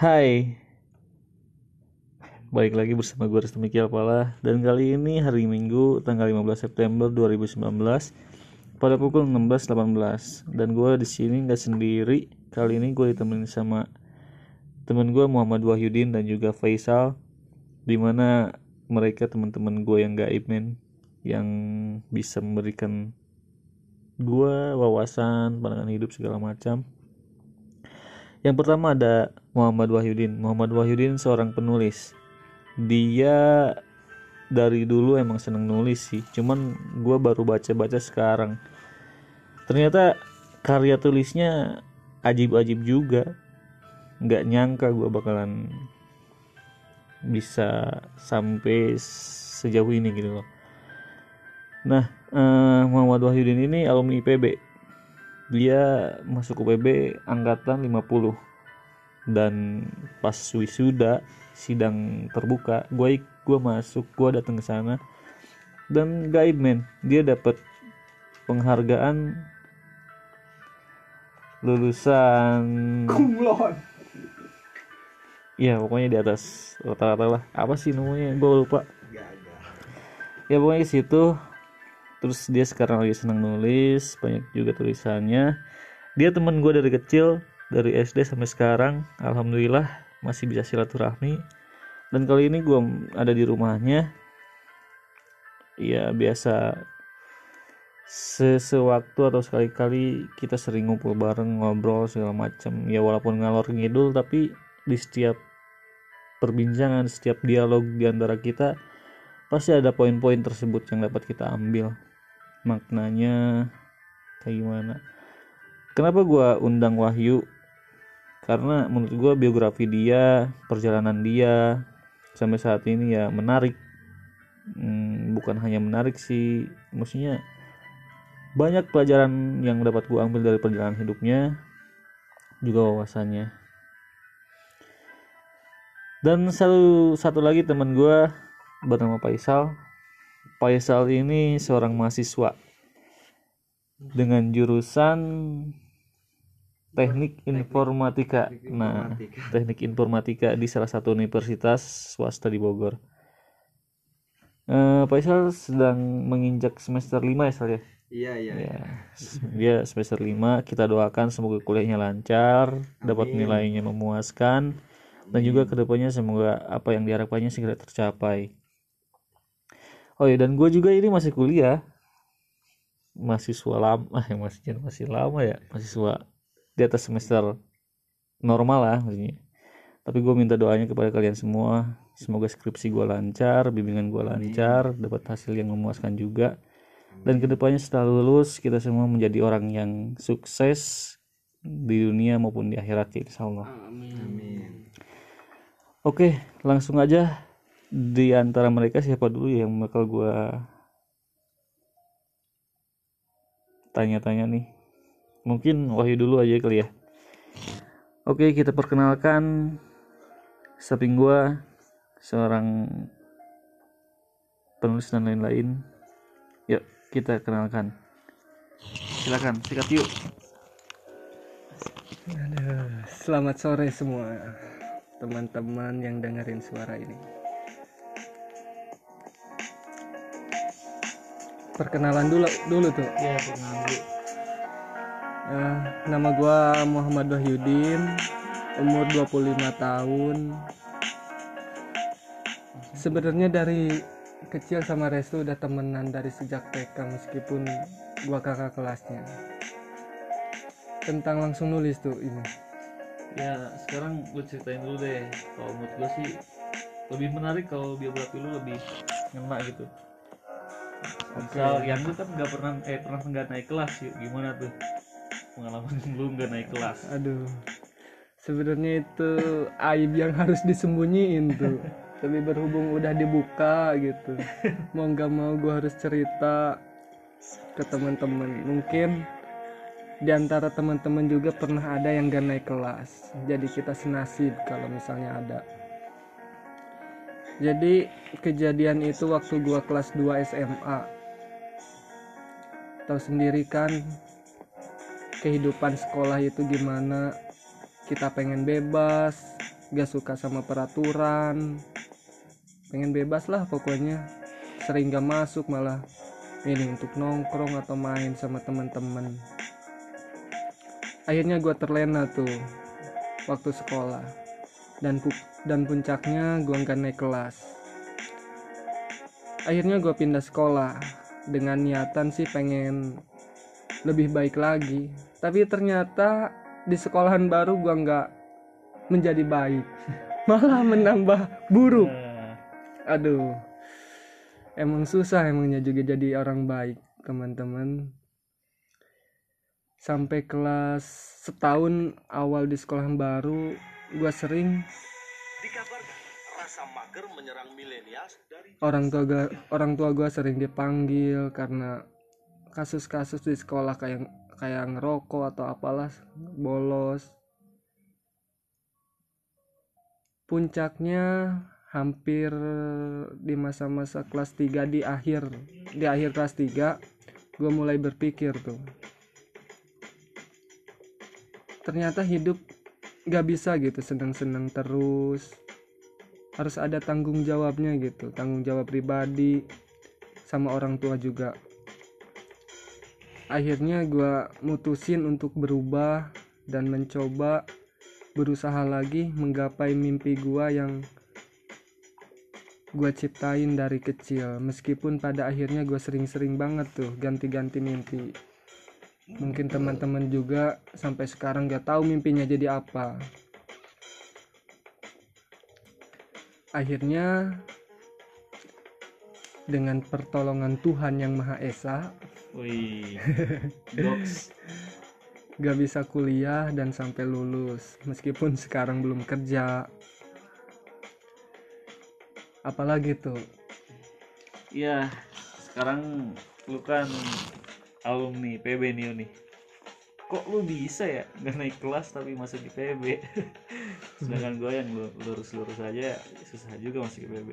Hai. Balik lagi bersama gue Restu Miki Alpala Dan kali ini hari Minggu tanggal 15 September 2019 Pada pukul 16.18 Dan gue di sini nggak sendiri. Kali ini gue ditemenin sama temen gue Muhammad Wahyudin dan juga Faisal. Di mana mereka teman-teman gue yang gaib men. Yang bisa memberikan gue wawasan, pandangan hidup segala macam. Yang pertama ada Muhammad Wahyudin. Muhammad Wahyudin seorang penulis. Dia dari dulu emang seneng nulis sih. Cuman gue baru baca-baca sekarang. Ternyata karya tulisnya ajib-ajib juga. Nggak nyangka gue bakalan bisa sampai sejauh ini gitu loh. Nah, eh, Muhammad Wahyudin ini alumni IPB dia masuk UPB angkatan 50 dan pas wisuda sidang terbuka gue gue masuk gue datang ke sana. Dan gaib men. Dia dapat penghargaan lulusan kumlon. Ya pokoknya di atas rata-rata lah. Apa sih namanya? Gue lupa. Ya pokoknya di situ. Terus dia sekarang lagi senang nulis banyak juga tulisannya. Dia teman gue dari kecil dari SD sampai sekarang alhamdulillah masih bisa silaturahmi. Dan kali ini gue ada di rumahnya. Ya biasa sesewaktu atau sekali-kali kita sering ngumpul bareng ngobrol segala macam ya walaupun ngalor ngidul tapi di setiap perbincangan setiap dialog di antara kita pasti ada poin-poin tersebut yang dapat kita ambil. Maknanya kayak gimana? Kenapa gua undang Wahyu karena menurut gua biografi dia perjalanan dia sampai saat ini ya menarik. Hmm, bukan hanya menarik sih maksudnya banyak pelajaran yang dapat gue ambil dari perjalanan hidupnya juga wawasannya. Dan satu satu lagi teman gue bernama Faisal. Faisal ini seorang mahasiswa dengan jurusan teknik informatika. Nah teknik informatika di salah satu universitas swasta di Bogor. Uh, Faisal sedang menginjak semester 5 ya Sal ya? Iya iya. Ya dia semester 5 kita doakan semoga kuliahnya lancar dapat nilainya memuaskan dan juga ke depannya semoga apa yang diharapkannya segera tercapai. Oh ya dan gue juga ini masih kuliah. Mahasiswa lama eh masih masih lama ya mahasiswa di atas semester normal lah maksudnya. Tapi gue minta doanya kepada kalian semua semoga skripsi gue lancar bimbingan gue lancar dapat hasil yang memuaskan juga. Dan ke depannya setelah lulus kita semua menjadi orang yang sukses di dunia maupun di akhirat ya insya Allah amin. Oke langsung aja di antara mereka siapa dulu yang bakal gue tanya-tanya nih mungkin Wahyu dulu aja kali ya. Oke kita perkenalkan samping gue seorang penulis dan lain-lain. Yuk kita kenalkan. Silakan sikat yuk. Aduh, selamat sore semua teman-teman yang dengerin suara ini. Perkenalan dulu dulu tuh. Ya perkenalan dulu Eh, nama gua Muhammad Wahyudin umur 25 tahun. Sebenarnya dari kecil sama Restu udah temenan dari sejak TK meskipun gua kakak kelasnya. Tentang langsung nulis tuh ini ya sekarang gue ceritain dulu deh. Kalau menurut gue sih lebih menarik kalau biografi lu lebih ngena gitu. Misal yang lu kan nggak pernah eh pernah nggak naik kelas yuk gimana tuh pengalaman lu nggak naik kelas. Aduh. Sebenarnya itu aib yang harus disembunyiin tuh. Tapi berhubung udah dibuka gitu. Mau nggak mau gue harus cerita ke teman-teman. Mungkin di antara teman-teman juga pernah ada yang gak naik kelas. Jadi kita senasib kalau misalnya ada. Jadi kejadian itu waktu gua kelas 2 SMA tahu sendiri kan kehidupan sekolah itu gimana? Kita pengen bebas gak suka sama peraturan. Pengen bebas lah pokoknya. Sering gak masuk malah. Ini untuk nongkrong atau main sama teman-teman. Akhirnya gue terlena tuh waktu sekolah. Dan pu- dan puncaknya gue nggak naik kelas. Akhirnya gue pindah sekolah dengan niatan sih pengen lebih baik lagi tapi ternyata di sekolahan baru gue nggak menjadi baik. Malah menambah buruk. Nah, aduh. Emang susah emangnya juga jadi orang baik teman-teman. Sampai kelas setahun awal di sekolahan baru gue sering Dikabarkan rasa mager menyerang milenial dari orang tua gua, orang tua gue sering dipanggil karena kasus-kasus di sekolah kayak kayak ngerokok atau apalah bolos. Puncaknya hampir di masa-masa kelas 3 di akhir di akhir kelas 3 gue mulai berpikir tuh. Ternyata hidup gak bisa gitu seneng-seneng terus. Harus ada tanggung jawabnya gitu tanggung jawab pribadi sama orang tua juga akhirnya gue mutusin untuk berubah dan mencoba berusaha lagi menggapai mimpi gue yang gue ciptain dari kecil. Meskipun pada akhirnya gue sering-sering banget tuh ganti-ganti mimpi. Mungkin teman-teman juga sampai sekarang gak tahu mimpinya jadi apa. Akhirnya dengan pertolongan Tuhan yang Maha Esa wih, box. gak bisa kuliah dan sampai lulus meskipun sekarang belum kerja apalagi tuh Iya, sekarang lu kan alumni PB nih nih. Kok lu bisa ya nggak naik kelas tapi masuk di PB? Sedangkan gue yang lu- lurus-lurus aja susah juga masuk di PB.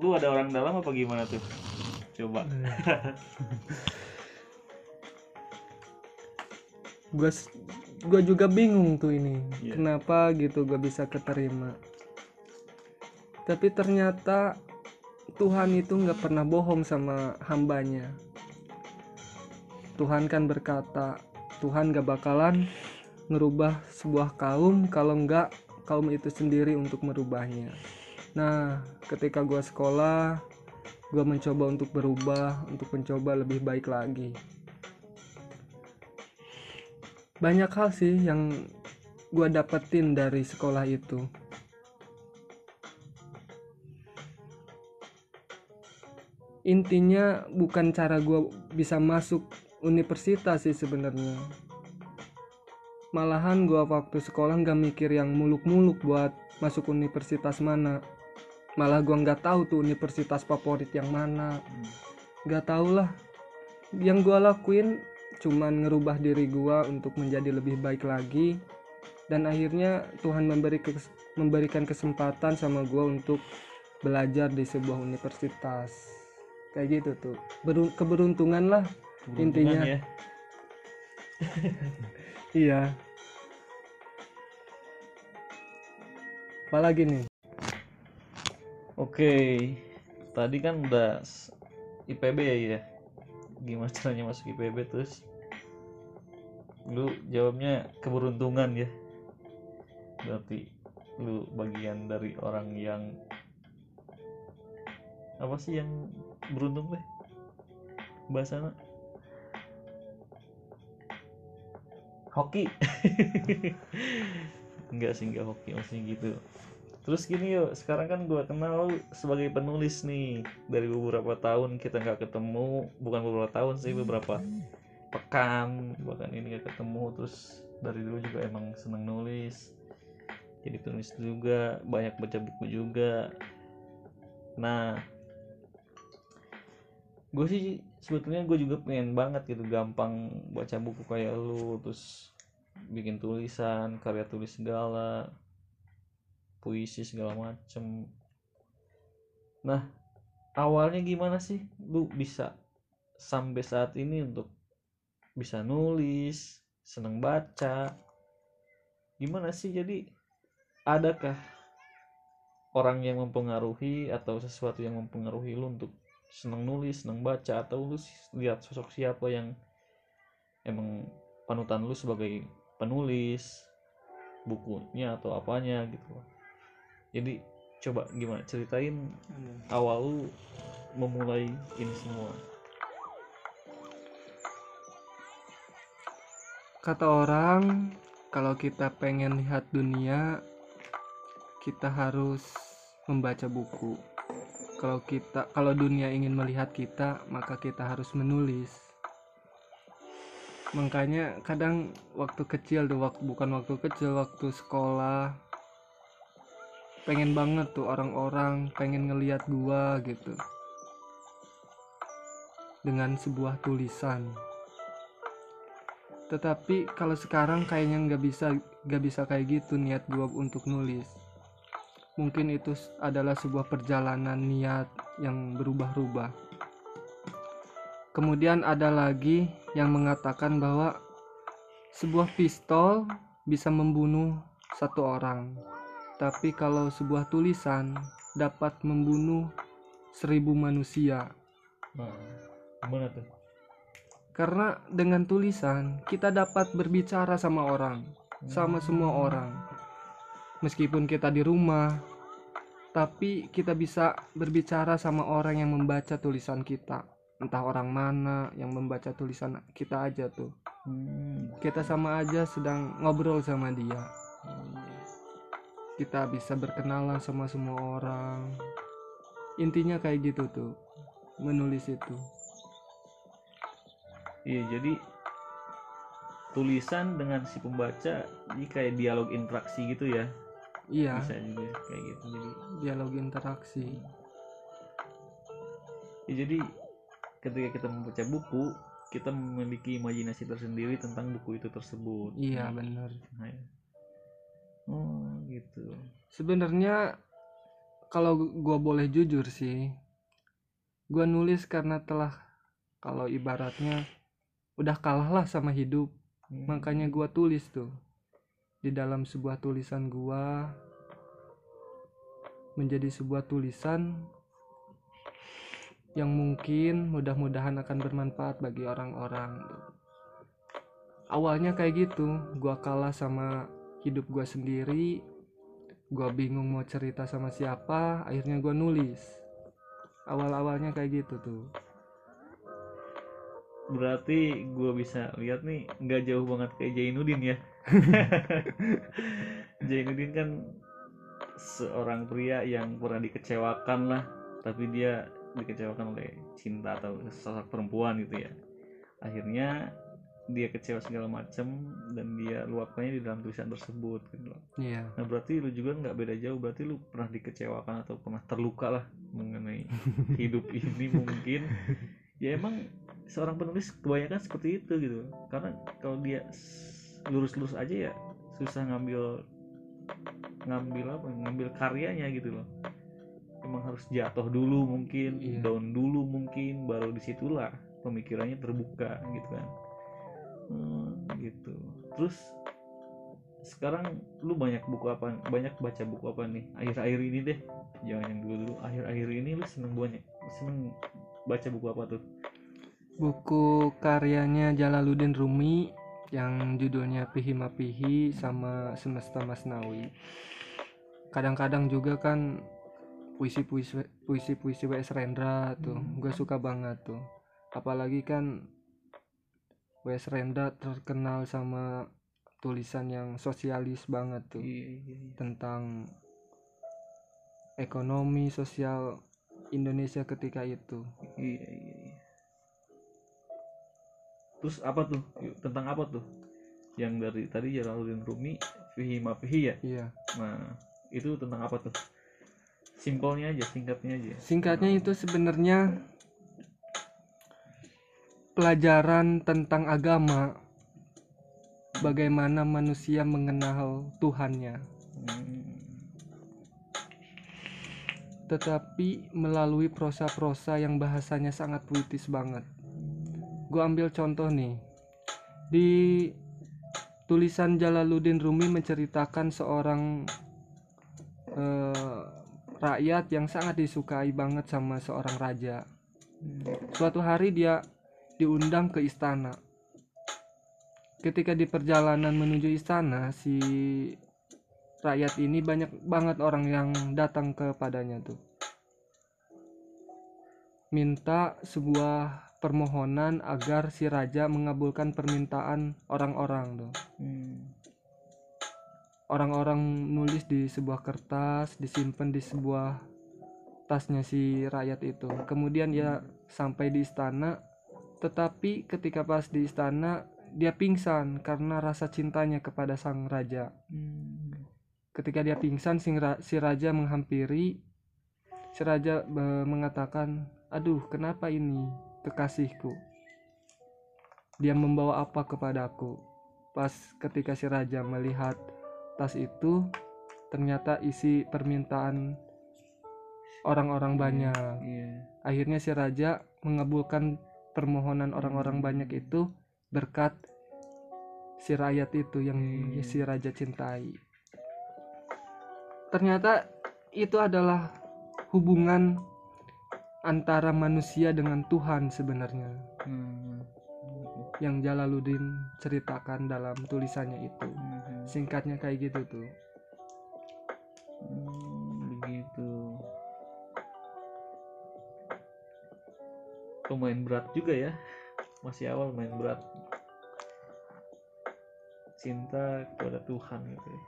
Lu ada orang dalam apa gimana tuh? Coba. gue gue juga bingung tuh ini Iya. kenapa gitu gue bisa keterima tapi ternyata Tuhan itu nggak pernah bohong sama hambanya Tuhan kan berkata Tuhan gak bakalan ngerubah sebuah kaum kalau nggak kaum itu sendiri untuk merubahnya nah ketika gue sekolah gue mencoba untuk berubah untuk mencoba lebih baik lagi. Banyak hal sih yang gue dapetin dari sekolah itu. Intinya bukan cara gue bisa masuk universitas sih sebenarnya. Malahan gue waktu sekolah nggak mikir yang muluk-muluk buat masuk universitas mana malah gue nggak tahu tuh universitas favorit yang mana. Nggak tahu lah. Yang gue lakuin cuman ngerubah diri gue untuk menjadi lebih baik lagi. Dan akhirnya Tuhan memberi kes- memberikan kesempatan sama gue untuk belajar di sebuah universitas. Kayak gitu tuh. Beru- keberuntungan lah Beruntungan Intinya. ya. iya. Apalagi nih Oke, tadi kan udah IPB ya, ya. Gimana caranya masuk IPB terus? Lu jawabnya keberuntungan ya. Berarti lu bagian dari orang yang apa sih yang beruntung deh? Bahasanya hoki. enggak sih enggak hoki maksudnya gitu. Terus gini yuk, sekarang kan gua kenal sebagai penulis nih dari beberapa tahun kita nggak ketemu, bukan beberapa tahun sih beberapa pekan bahkan ini nggak ketemu. Terus dari dulu juga emang seneng nulis, jadi penulis juga, banyak baca buku juga. Nah, gue sih sebetulnya gue juga pengen banget gitu gampang baca buku kayak lu, terus bikin tulisan, karya tulis segala puisi segala macem. Nah awalnya gimana sih? Lu bisa sampai saat ini untuk bisa nulis seneng baca. Gimana sih? Jadi adakah orang yang mempengaruhi atau sesuatu yang mempengaruhi lu untuk seneng nulis seneng baca? Atau lu lihat sosok siapa yang emang panutan lu sebagai penulis bukunya atau apanya gitu? loh. Jadi coba gimana ceritain awal lu memulai ini semua Kata orang, kalau kita pengen lihat dunia, kita harus membaca buku. Kalau kita kalau dunia ingin melihat kita, maka kita harus menulis. Makanya kadang waktu kecil tuh, waktu bukan waktu kecil, waktu sekolah pengen banget tuh orang-orang pengen ngelihat gua gitu. Dengan sebuah tulisan. Tetapi kalau sekarang kayaknya nggak bisa nggak bisa kayak gitu niat gua untuk nulis. Mungkin itu adalah sebuah perjalanan niat yang berubah-ubah. Kemudian ada lagi yang mengatakan bahwa sebuah pistol bisa membunuh satu orang tapi kalau sebuah tulisan dapat membunuh seribu manusia nah gimana tuh Karena dengan tulisan kita dapat berbicara sama orang, sama semua orang. Meskipun kita di rumah, tapi kita bisa berbicara sama orang yang membaca tulisan kita. Entah orang mana yang membaca tulisan kita aja tuh. Hmm, Kita sama aja sedang ngobrol sama dia. Kita bisa berkenalan sama semua orang. Intinya kayak gitu tuh. Menulis itu. Iya jadi tulisan dengan si pembaca ini kayak dialog interaksi gitu ya Iya, bisa juga kayak gitu jadi dialog interaksi. ya jadi ketika kita membaca buku kita memiliki imajinasi tersendiri tentang buku itu tersebut Iya, bener. Nah, ya. Oh gitu Sebenarnya kalau gua boleh jujur sih, gua nulis karena telah kalau ibaratnya udah kalah lah sama hidup, Hmm. makanya gua tulis tuh di dalam sebuah tulisan gua menjadi sebuah tulisan yang mungkin mudah-mudahan akan bermanfaat bagi orang-orang. Awalnya kayak gitu, gua kalah sama hidup gua sendiri, gua bingung mau cerita sama siapa, akhirnya gua nulis. Awal-awalnya kayak gitu tuh. berarti gue bisa lihat nih nggak jauh banget kayak Jainuddin ya Jainuddin kan seorang pria yang pernah dikecewakan lah tapi dia dikecewakan oleh cinta atau sosok perempuan gitu ya akhirnya dia kecewa segala macem dan dia luapkannya di dalam tulisan tersebut gitu loh. Iya. Nah berarti lu juga nggak beda jauh berarti lu pernah dikecewakan atau pernah terluka lah mengenai hidup ini mungkin ya emang seorang penulis kebanyakan seperti itu gitu karena kalau dia lurus-lurus aja ya susah ngambil ngambil apa ngambil karyanya gitu loh emang harus jatuh dulu mungkin Iya. down dulu mungkin baru di situlah pemikirannya terbuka gitu kan Hmm, gitu terus sekarang lu banyak buku apa banyak baca buku apa nih akhir-akhir ini deh jangan yang dulu dulu akhir-akhir ini lu seneng banyak seneng baca buku apa tuh Buku karyanya Jalaluddin Rumi yang judulnya Pihi Mapihi sama Semesta Masnawi. Kadang-kadang juga kan puisi-puisi puisi-puisi W.S. Rendra tuh, gue suka banget tuh. Apalagi kan W.S. Rendra terkenal sama tulisan yang sosialis banget tuh iya iya iya tentang ekonomi sosial Indonesia ketika itu. iya iya iya. terus apa tuh tentang apa tuh yang dari tadi Jalaluddin Rumi Fihi Mafihi ya Iya. nah itu tentang apa tuh simpelnya aja singkatnya aja Singkatnya itu sebenarnya pelajaran tentang agama. Bagaimana manusia mengenal Tuhannya, tetapi melalui prosa-prosa yang bahasanya sangat puitis banget. Gue ambil contoh nih. Di tulisan Jalaluddin Rumi menceritakan seorang eh, rakyat yang sangat disukai banget sama seorang raja. Suatu hari dia diundang ke istana. Ketika di perjalanan menuju istana, si rakyat ini banyak banget orang yang datang kepadanya tuh. Minta sebuah permohonan agar si raja mengabulkan permintaan orang-orang tuh. Hmm. Orang-orang nulis di sebuah kertas, disimpan di sebuah tasnya si rakyat itu. Kemudian dia sampai di istana, tetapi ketika pas di istana dia pingsan karena rasa cintanya kepada sang raja. Hmm. Ketika dia pingsan, si, ra- si raja menghampiri. Si raja mengatakan, "Aduh, kenapa ini kekasihku? Dia membawa apa kepadaku?" Pas ketika si raja melihat tas itu, ternyata isi permintaan orang-orang banyak. Iya. Akhirnya si raja mengabulkan permohonan orang-orang banyak itu berkat si rakyat itu yang Hmm. si raja cintai. Ternyata itu adalah hubungan antara manusia dengan Tuhan sebenarnya Hmm. yang Jalaluddin ceritakan dalam tulisannya itu. Hmm. Singkatnya kayak gitu tuh. Hmm, Lumayan berat juga ya. Masih awal main berat. Cinta kepada Tuhan gitu ya.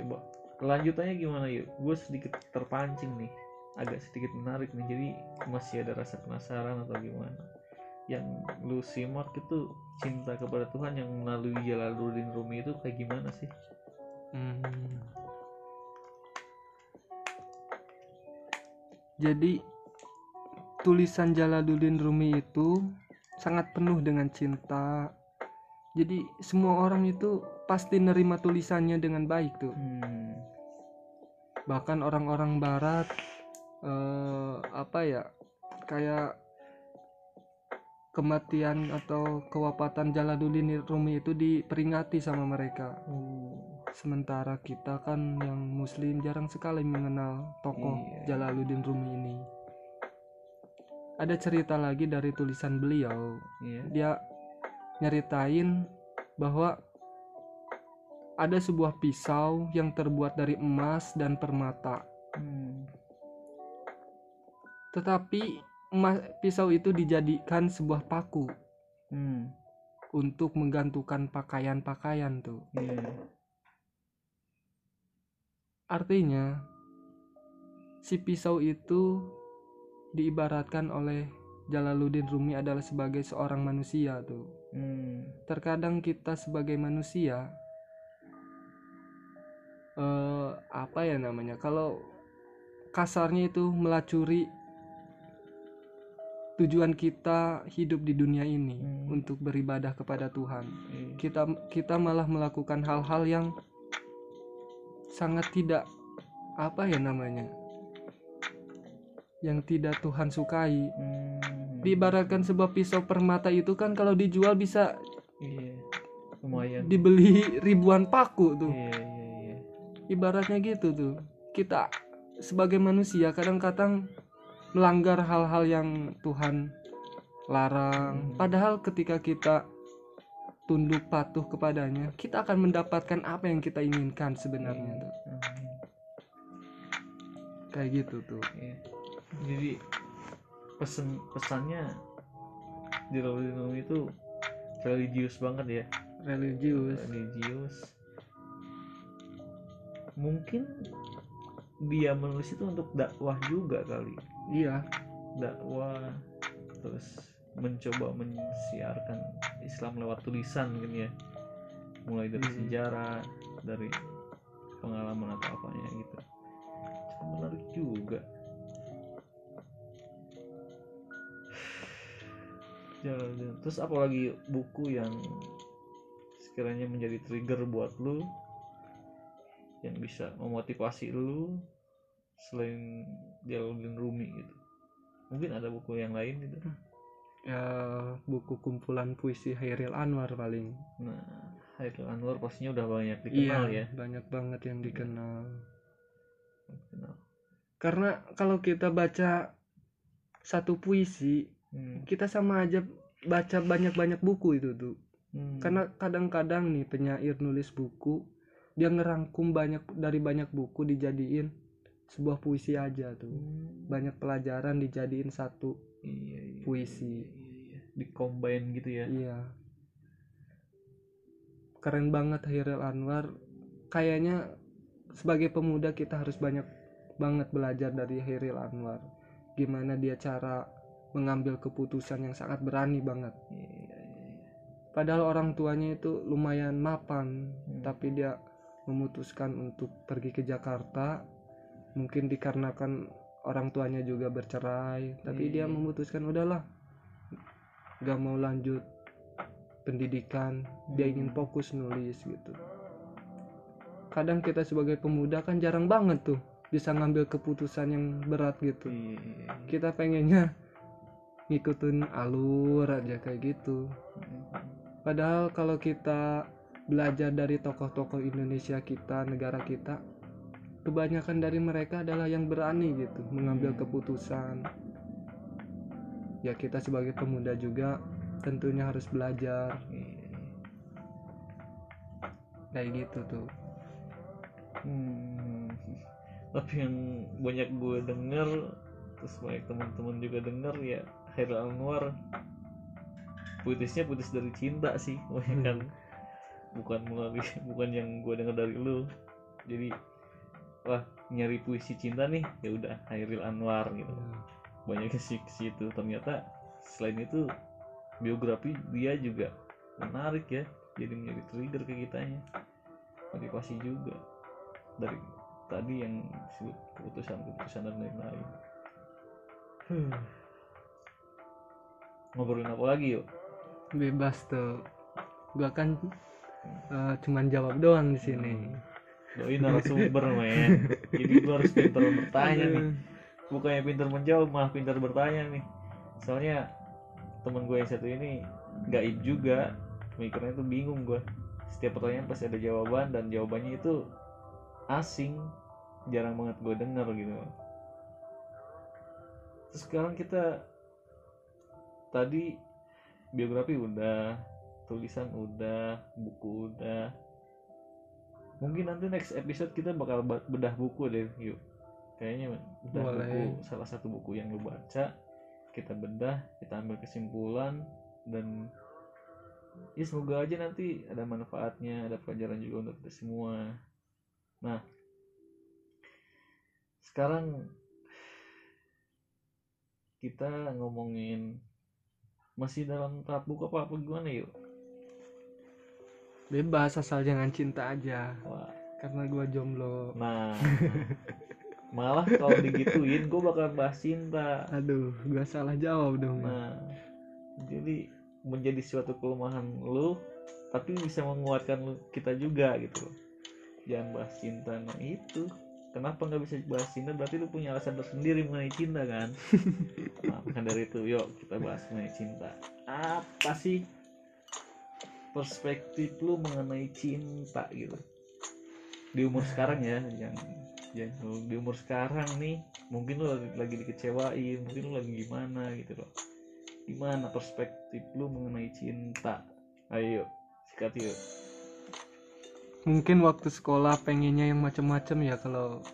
Coba kelanjutannya gimana yuk? Gue sedikit terpancing nih. Agak sedikit menarik nih. Jadi masih ada rasa penasaran atau gimana? Yang lu simak itu cinta kepada Tuhan yang melalui Jalaluddin Rumi itu kayak gimana sih? Hmm. Jadi tulisan Jalaluddin Rumi itu sangat penuh dengan cinta. Jadi semua orang itu pasti nerima tulisannya dengan baik tuh. Hmm. Bahkan orang-orang barat eh, apa ya? Kayak kematian atau kewafatan Jalaluddin Rumi itu diperingati sama mereka. Oh. Sementara kita kan yang muslim jarang sekali mengenal tokoh Iya. Jalaluddin Rumi ini. Ada cerita lagi dari tulisan beliau. Iya. Dia nyeritain bahwa ada sebuah pisau yang terbuat dari emas dan permata. Hmm. Tetapi emas, pisau itu dijadikan sebuah paku Hmm. untuk menggantungkan pakaian-pakaian tuh. Iya. Artinya, si pisau itu diibaratkan oleh Jalaluddin Rumi adalah sebagai seorang manusia tuh. Hmm. Terkadang kita sebagai manusia eh apa ya namanya? Kalau kasarnya itu melacuri tujuan kita hidup di dunia ini Hmm. untuk beribadah kepada Tuhan. Iya. Kita kita malah melakukan hal-hal yang sangat tidak apa ya namanya? Yang tidak Tuhan sukai. Hmm. Diibaratkan sebuah pisau permata itu kan kalau dijual bisa Iya. Lumayan. dibeli ribuan paku tuh. Iya, iya, iya. Ibaratnya gitu tuh. Kita sebagai manusia kadang-kadang melanggar hal-hal yang Tuhan larang. Hmm. Padahal ketika kita tunduk patuh kepadanya, kita akan mendapatkan apa yang kita inginkan sebenarnya tuh. Hmm. Kayak gitu tuh. Iya. Jadi pesen pesannya di Rolling itu religius banget ya. Religius. religius mungkin dia menulis itu untuk dakwah juga kali Iya. dakwah terus mencoba mensiarkan Islam lewat tulisan mungkin ya mulai dari Hmm. sejarah dari pengalaman atau apanya gitu Cukup menarik juga Jalan terus apalagi buku yang sekiranya menjadi trigger buat lu yang bisa memotivasi lu selain Jalaluddin Rumi gitu. Mungkin ada buku yang lain gitu. Ya buku kumpulan puisi Hairil Anwar paling. nah Hairil Anwar pastinya udah banyak dikenal iya, ya. banyak banget yang dikenal. Karena kalau kita baca satu puisi Hmm. kita sama aja baca banyak-banyak buku itu tuh Hmm. karena kadang-kadang nih penyair nulis buku dia ngerangkum banyak dari banyak buku dijadiin sebuah puisi aja tuh Hmm. banyak pelajaran dijadiin satu Iya, iya, puisi. iya, iya, iya. Dicombine gitu ya. iya keren banget Hairil Anwar kayaknya sebagai pemuda kita harus banyak banget belajar dari Hairil Anwar gimana dia cara mengambil keputusan yang sangat berani banget Iya, iya, iya. padahal orang tuanya itu lumayan mapan Hmm. tapi dia memutuskan untuk pergi ke Jakarta mungkin dikarenakan orang tuanya juga bercerai tapi dia memutuskan udahlah gak mau lanjut pendidikan dia ingin Hmm. fokus nulis gitu kadang kita sebagai pemuda kan jarang banget tuh bisa ngambil keputusan yang berat gitu iya. kita pengennya ngikutin alur aja kayak gitu. Padahal kalau kita belajar dari tokoh-tokoh Indonesia kita, negara kita, kebanyakan dari mereka adalah yang berani gitu mengambil Hmm. keputusan. Ya kita sebagai pemuda juga tentunya harus belajar kayak gitu tuh. Hmm. Tapi yang banyak gue denger terus banyak teman-teman juga denger ya Hairil Anwar. Putusnya putus dari cinta sih banyak kan. Bukan melalui bukan yang gue denger dari lu. Jadi wah nyari puisi cinta nih ya udah Hairil Anwar gitu. Banyak sih ke situ. Ternyata selain itu biografi dia juga menarik ya. Jadi menjadi trigger ke kitanya. Motivasi juga. Dari tadi yang disebut keputusan-keputusan dan lain-lain. Huh. Ngobrolin apa lagi yuk? Bebas tuh. Gua kan eh, cuman jawab doang di sini. doi narasumber men. Jadi gua harus pintar bertanya nih. Bukannya pintar menjawab malah pintar bertanya nih. Soalnya temen gue yang satu ini gaib juga. Mikirnya tuh bingung gue setiap pertanyaan pasti ada jawaban dan jawabannya itu asing. Jarang banget gue denger gitu. Terus sekarang kita tadi biografi udah tulisan udah buku udah. Mungkin nanti next episode kita bakal ba- bedah buku deh yuk. Kayaknya bedah Boleh. buku salah satu buku yang lu baca kita bedah kita ambil kesimpulan dan ya semoga aja nanti ada manfaatnya ada pelajaran juga untuk kita semua. Nah sekarang kita ngomongin masih dalam tahap buku apa apa gimana yuk Bebas asal jangan cinta aja. Wah, Karena gua jomblo. nah. Malah kalau digituin gue bakal bahas cinta. Aduh, gua salah jawab dong. nah. Jadi menjadi suatu kelemahan lu tapi bisa menguatkan lu, kita juga gitu. Jangan bahas cinta nah itu kenapa nggak bisa bahas cinta berarti lu punya alasan tersendiri mengenai cinta kan? Nah, maka dari itu yuk kita bahas mengenai cinta. Apa sih perspektif lu mengenai cinta gitu? Di umur sekarang ya yang yang di umur sekarang nih mungkin lu lagi, lagi dikecewain mungkin lu lagi gimana gitu loh. Gimana perspektif lu mengenai cinta? Ayo sikat yuk Mungkin waktu sekolah pengennya yang macam-macam ya kalau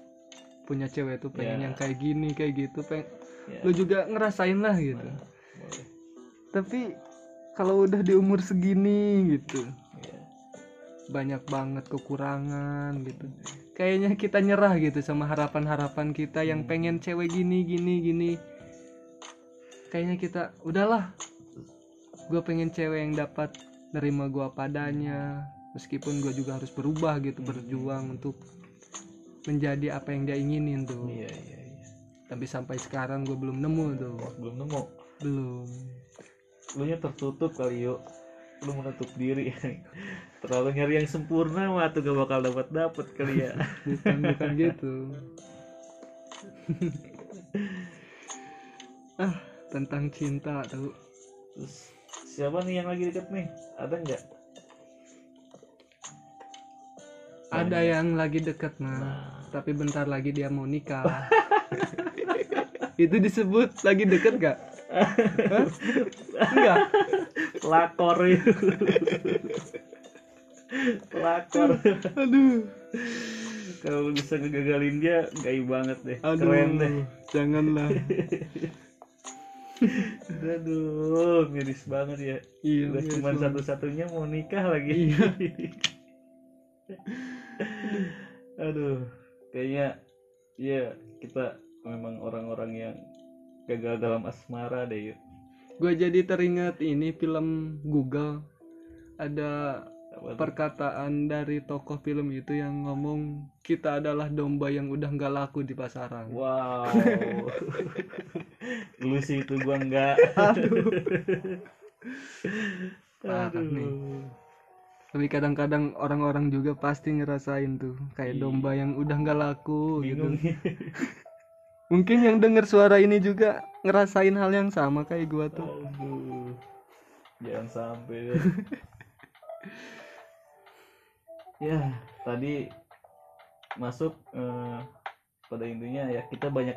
punya cewek tuh pengen Ya. yang kayak gini kayak gitu peng ya. lu juga ngerasain lah gitu. Boleh. Tapi kalau udah di umur segini gitu ya. banyak banget kekurangan gitu. Kayaknya kita nyerah gitu sama harapan-harapan kita yang Hmm. pengen cewek gini gini gini. Kayaknya kita udahlah gue pengen cewek yang dapat nerima gua padanya meskipun gue juga harus berubah gitu Hmm. berjuang untuk menjadi apa yang dia inginin tuh. Iya iya iya. Tapi sampai sekarang gue belum nemu tuh. Belum nemu. Belum. Lu nya tertutup kali yuk lu menutup diri. Terlalu nyari yang sempurna mah tuh gak bakal dapat dapat kali ya. Bukan bukan gitu. Ah tentang cinta tuh. Terus siapa nih yang lagi deket nih? Ada nggak ada yang lagi deket mah tapi bentar lagi dia mau nikah. Itu disebut lagi deket gak enggak lakor itu. Lakor. Aduh. Kalau bisa ngegagalin dia gay banget deh. Aduh. Keren deh. Janganlah. Aduh miris banget ya. Iya udah cuma satu-satunya mau nikah lagi. Iya. aduh kayaknya ya kita memang orang-orang yang gagal dalam asmara deh yuk. Gue jadi teringat ini film Google. Ada perkataan dari tokoh film itu yang ngomong kita adalah domba yang udah nggak laku di pasaran. Wow. Lu sih itu gua enggak Parah nih. Tapi kadang-kadang orang-orang juga pasti ngerasain tuh kayak Iya. domba yang udah nggak laku bingung. Gitu mungkin yang denger suara ini juga ngerasain hal yang sama kayak gua tuh. Aduh. Jangan sampai ya tadi masuk eh, pada intinya ya kita banyak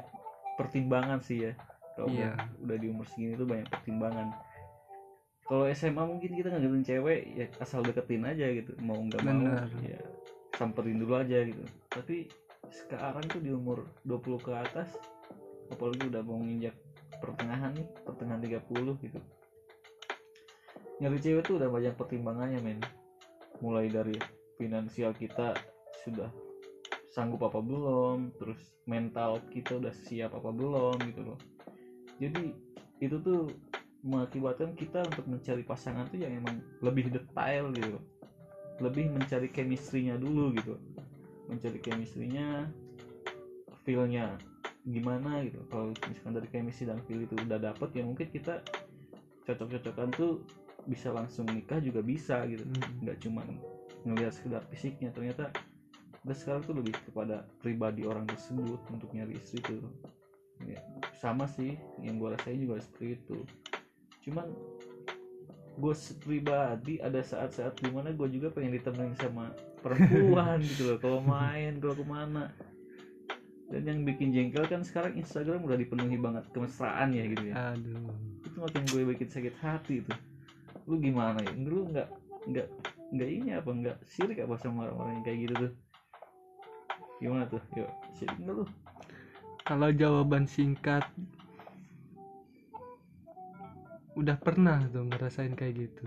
pertimbangan sih ya kalau Iya. udah, udah di umur segini tuh banyak pertimbangan kalau SMA mungkin kita nggak cewek ya asal deketin aja gitu. Mau nggak mau Bener. ya samperin dulu aja gitu. Tapi sekarang tuh di umur 20 ke atas apalagi udah mau nginjak pertengahan nih pertengahan 30 gitu. Nyari cewek tuh udah banyak pertimbangannya men. Mulai dari finansial kita sudah sanggup apa belum terus mental kita udah siap apa belum gitu loh. Jadi itu tuh mengakibatkan kita untuk mencari pasangan tuh yang emang lebih detail gitu. Lebih mencari chemistry-nya dulu gitu. Mencari chemistry-nya feel-nya gimana gitu. Kalau misalkan dari chemistry dan feel itu udah dapet ya mungkin kita cocok-cocokan tuh bisa langsung nikah juga bisa gitu. Hmm. nggak cuma ngelihat sekedar fisiknya. Ternyata udah sekarang tuh lebih kepada pribadi orang tersebut untuk nyari istri tuh. Ya, sama sih yang gue rasain juga seperti itu cuman gue pribadi ada saat-saat di mana gue juga pengen ditemenin sama perempuan gitu loh kalau main kalau ke mana. Dan yang bikin jengkel kan sekarang Instagram udah dipenuhi banget kemesraan ya gitu ya. Aduh. Itu makin gue bikin sakit hati tuh. Lu gimana ya? Lu nggak nggak nggak ini apa nggak sirik apa sama orang-orang yang kayak gitu tuh? Gimana tuh? Yuk sirik nggak lu? Kalau jawaban singkat udah pernah tuh ngerasain kayak gitu.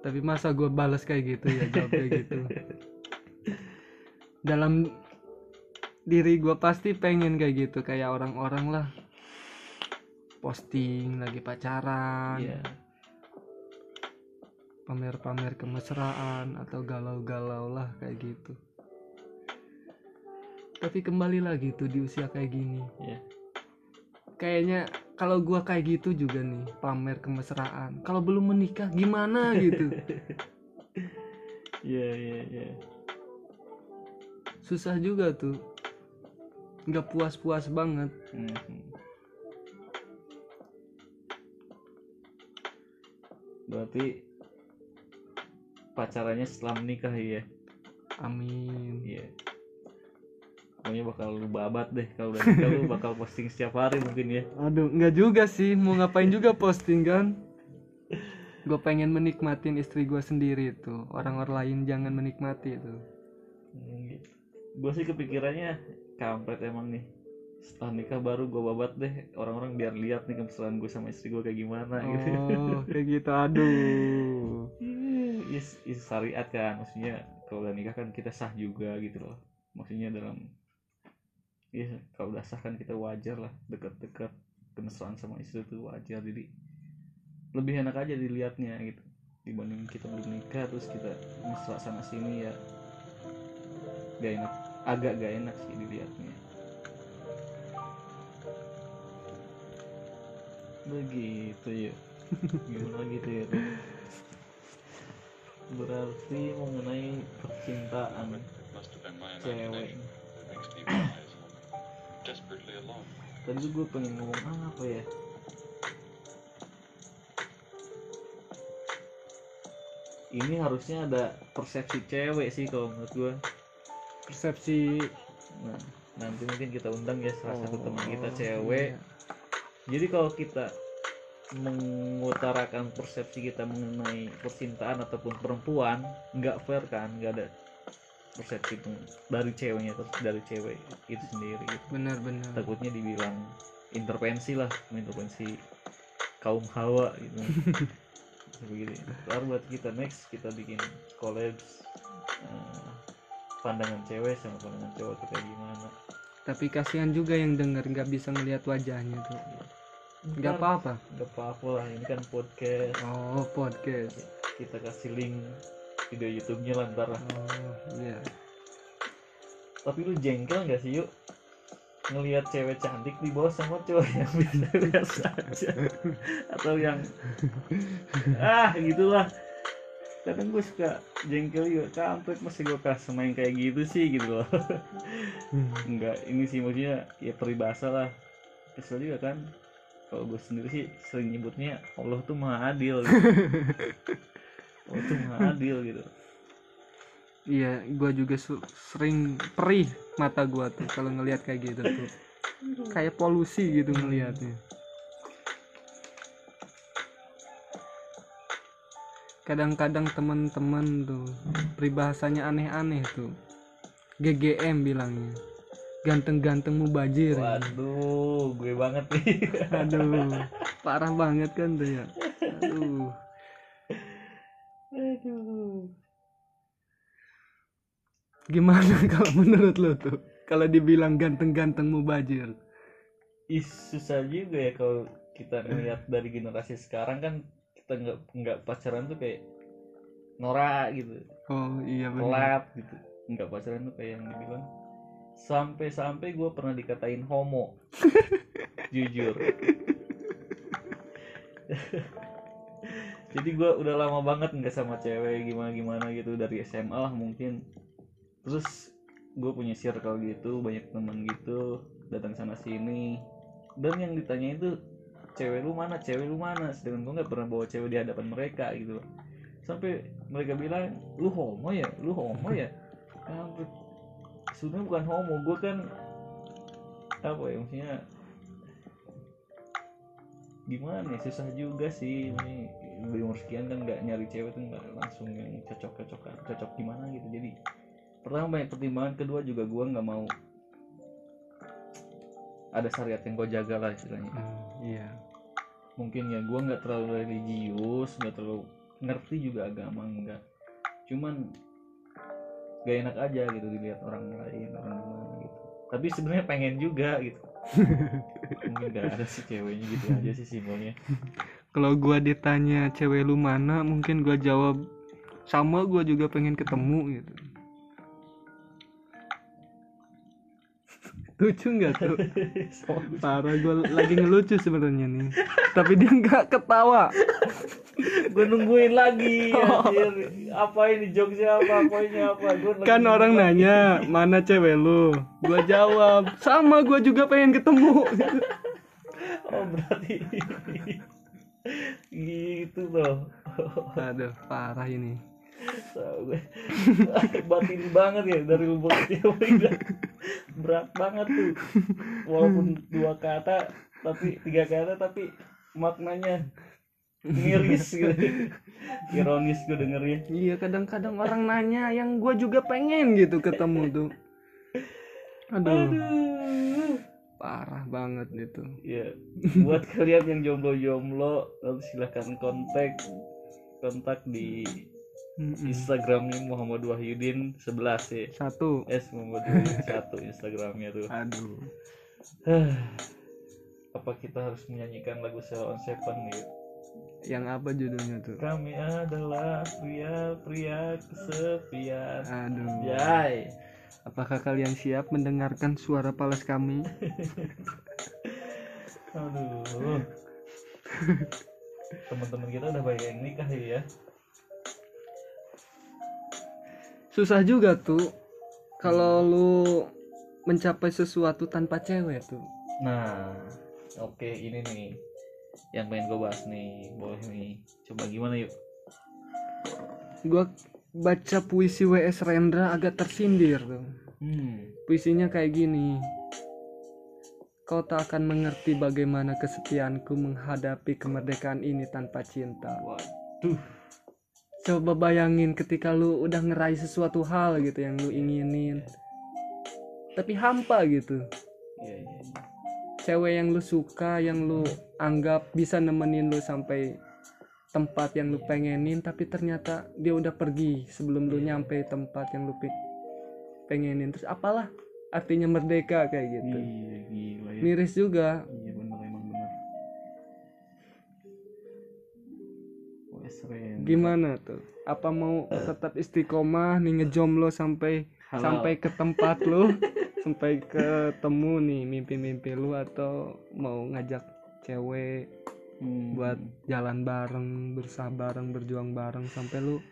Tapi masa gue balas kayak gitu ya jawab kayak gitu. Dalam diri gue pasti pengen kayak gitu kayak orang-orang lah. Posting lagi pacaran. Iya. Pamer-pamer kemesraan atau galau-galau lah kayak gitu. Tapi kembali lagi tuh di usia kayak gini. Iya. kayaknya kalau gua kayak gitu juga nih pamer kemesraan. Kalau belum menikah gimana gitu? Iya iya iya. Susah juga tuh. Nggak puas-puas banget. Mhm. berarti pacarannya setelah menikah ya amin. Iya pokoknya bakal lu babat deh kalau udah nikah lu bakal posting setiap hari mungkin ya. Aduh nggak juga sih. Mau ngapain juga posting kan? Gue pengen menikmatin istri gue sendiri tuh. Orang-orang lain jangan menikmati tuh. Gue sih kepikirannya kampret emang nih. Setelah nikah baru gue babat deh. Orang-orang biar lihat nih kemesraan gue sama istri gue kayak gimana gitu. Oh kayak gitu. Aduh. Is, is syariat kan. Maksudnya kalau udah nikah kan kita sah juga gitu loh. Maksudnya dalam Iya, kalau udah sah kan kita wajar lah dekat-dekat kemesraan sama istri itu wajar. Jadi lebih enak aja dilihatnya gitu dibanding kita belum nikah terus kita mesra sana sini ya. Gak enak agak gak enak sih dilihatnya. Begitu ya gimana gitu ya berarti mengenai percintaan cewek tadi tuh gue pengen ngomong apa ya? Ini harusnya ada persepsi cewek sih kalau menurut gue persepsi nah nanti mungkin kita undang ya salah satu teman kita Oh, cewek. Iya. jadi kalau kita mengutarakan persepsi kita mengenai percintaan ataupun perempuan nggak fair kan? Nggak ada persepsi peng- dari ceweknya dari cewek itu sendiri. Gitu. benar-benar takutnya dibilang intervensi lah intervensi kaum hawa gitu. Begitu ntar buat kita next kita bikin collabs eh, pandangan cewek sama pandangan cowok tuh kayak gimana. Tapi kasihan juga yang denger nggak bisa ngelihat wajahnya tuh. Nggak apa-apa. nggak apa-apa lah ini kan podcast. Oh podcast. Kita kasih link video YouTube-nya lah ntar lah. oh iya. Tapi lu jengkel nggak sih yuk? Ngelihat cewek cantik di bawah sama cowok yang biasa-biasa aja atau yang ah gitulah. Kadang gue suka jengkel juga. Kampret masih gue kasih main kayak gitu sih gitu loh. Enggak ini sih maksudnya ya peribahasa lah. Kesel juga kan? Kalau gue sendiri sih sering nyebutnya Allah tuh maha adil. gitu. Allah tuh maha adil gitu. Iya gua juga sering perih mata gua tuh kalau ngelihat kayak gitu tuh. Kayak polusi gitu ngelihatnya. Kadang-kadang teman-teman tuh peribahasanya aneh-aneh tuh. GGM bilangnya. Ganteng-ganteng mubajir waduh gue banget nih. Aduh parah banget kan tuh ya. Aduh aduh. Gimana kalau menurut lo tuh? Kalau dibilang ganteng-ganteng mubajir Ih, susah juga ya kalau kita ngeliat dari generasi sekarang kan kita nggak nggak pacaran tuh kayak Nora gitu. Oh iya benar pelat gitu. Nggak pacaran tuh kayak yang dibilang. Sampai-sampai gue pernah dikatain homo. Jujur jadi gue udah lama banget nggak sama cewek gimana gimana gitu. Dari SMA lah mungkin. Terus gue punya circle gitu banyak teman gitu datang sana sini. Dan yang ditanya itu cewek lu mana? Cewek lu mana? Sedangkan gue nggak pernah bawa cewek di hadapan mereka gitu. Sampai mereka bilang lu homo ya? Lu homo ya? Ampun. sebenarnya bukan homo gue kan apa ya maksudnya gimana ya susah juga sih. Ini di umur sekian kan nggak nyari cewek tuh nggak langsung yang cocok cocok cocok gimana gitu. Jadi pertama banyak pertimbangan kedua juga gue nggak mau ada syariat yang gue jaga lah istilahnya. Hmm, iya. Mungkin ya gue nggak terlalu religius nggak terlalu ngerti juga agama enggak cuman gak enak aja gitu dilihat orang lain orang gimana gitu. Tapi sebenarnya pengen juga gitu gak ada sih ceweknya gitu aja sih simpelnya. Kalau gua ditanya cewek lu mana mungkin gua jawab sama gua juga pengen ketemu gitu. Lucu nggak tuh? Parah gua lagi ngelucu sebenarnya nih. Tapi dia nggak ketawa gue nungguin lagi anjir. apa ini jokesnya apa poinnya apa? Gua kan orang nanya mana cewek lu? Gua jawab sama gua juga pengen ketemu. Oh berarti gitu loh. Aduh parah ini. Gue batin banget ya dari lubuk berat banget tuh. Walaupun dua kata tapi tiga kata tapi maknanya miris gitu. Ironis gue dengernya. Iya kadang-kadang orang nanya yang gua juga pengen gitu ketemu tuh. Aduh. Aduh. Parah banget itu. Ya buat kalian yang jomblo-jomblo silahkan kontak kontak di. Instagramnya Muhammad Wahyudin 11 ya. Satu. S Muhammad Wahyudin satu Instagramnya tuh. Aduh. Apa kita harus menyanyikan lagu Sell on Seven nih yang apa judulnya tuh? Kami adalah pria-pria kesepian. Aduh. Jai. Apakah kalian siap mendengarkan suara palas kami? Aduh. Teman-teman kita udah banyak yang nikah ya. Susah juga tuh kalau lu mencapai sesuatu tanpa cewek tuh. Nah oke ini nih yang pengen gue bahas nih boleh nih coba gimana yuk gua baca puisi WS Rendra agak tersindir tuh hmm. puisinya kayak gini Kau tak akan mengerti bagaimana kesetiaanku menghadapi kemerdekaan ini tanpa cinta. waduh Coba bayangin ketika lu udah ngeraih sesuatu hal gitu yang lu inginin. Tapi hampa gitu. iya iya iya. Cewek yang lu suka, yang lu anggap bisa nemenin lu sampai tempat yang lu pengenin, tapi ternyata dia udah pergi sebelum lu nyampe tempat yang lu pengenin. Terus apalah artinya merdeka kayak gitu. iya gila ya Miris juga. iya bener emang bener keren Gimana tuh? Apa mau tetap istiqomah nih ngejomblo sampai Halal. sampai ke tempat lu, sampai ketemu nih mimpi-mimpi lu atau mau ngajak cewek Hmm. buat jalan bareng, berusaha bareng, berjuang bareng sampai lu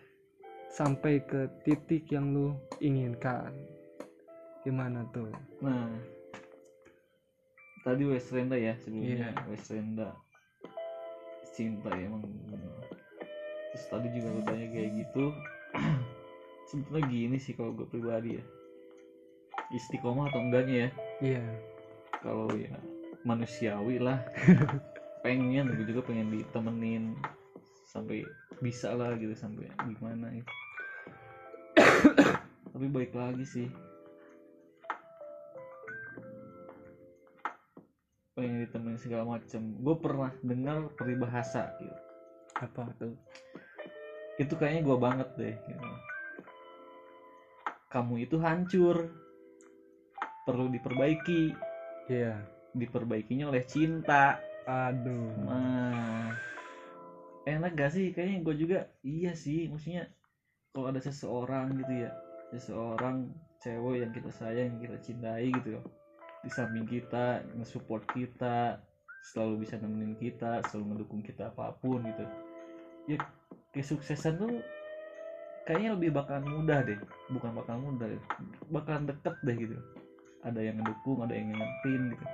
sampai ke titik yang lu inginkan. Gimana tuh? Nah, tadi West Renda ya sebelumnya Iya. West Renda cinta emang. Terus tadi juga lu tanya kayak gitu. Sebetulnya gini sih kalau gue pribadi ya. Istiqomah atau enggaknya ya. Iya. Kalau ya manusiawi lah. pengen gue juga pengen ditemenin sampai bisa lah gitu sampai gimana gitu. Tapi baik lagi sih pengen ditemenin segala macem gue pernah dengar peribahasa gitu. Apa tuh? itu kayaknya gue banget deh gitu. kamu itu hancur perlu diperbaiki. Iya. diperbaikinya oleh cinta. Aduh. nah. Enak gak sih? Kayaknya gue juga iya sih. Maksudnya kalau ada seseorang gitu ya seseorang cewek yang kita sayang yang kita cintai gitu ya di samping kita nge-support kita selalu bisa nemenin kita selalu mendukung kita apa pun gitu. Ya kesuksesan tuh kayaknya lebih bakalan mudah deh. Bukan bakal mudah deh. bakalan deket deh gitu ada yang ngedukung ada yang ngingetin gitu.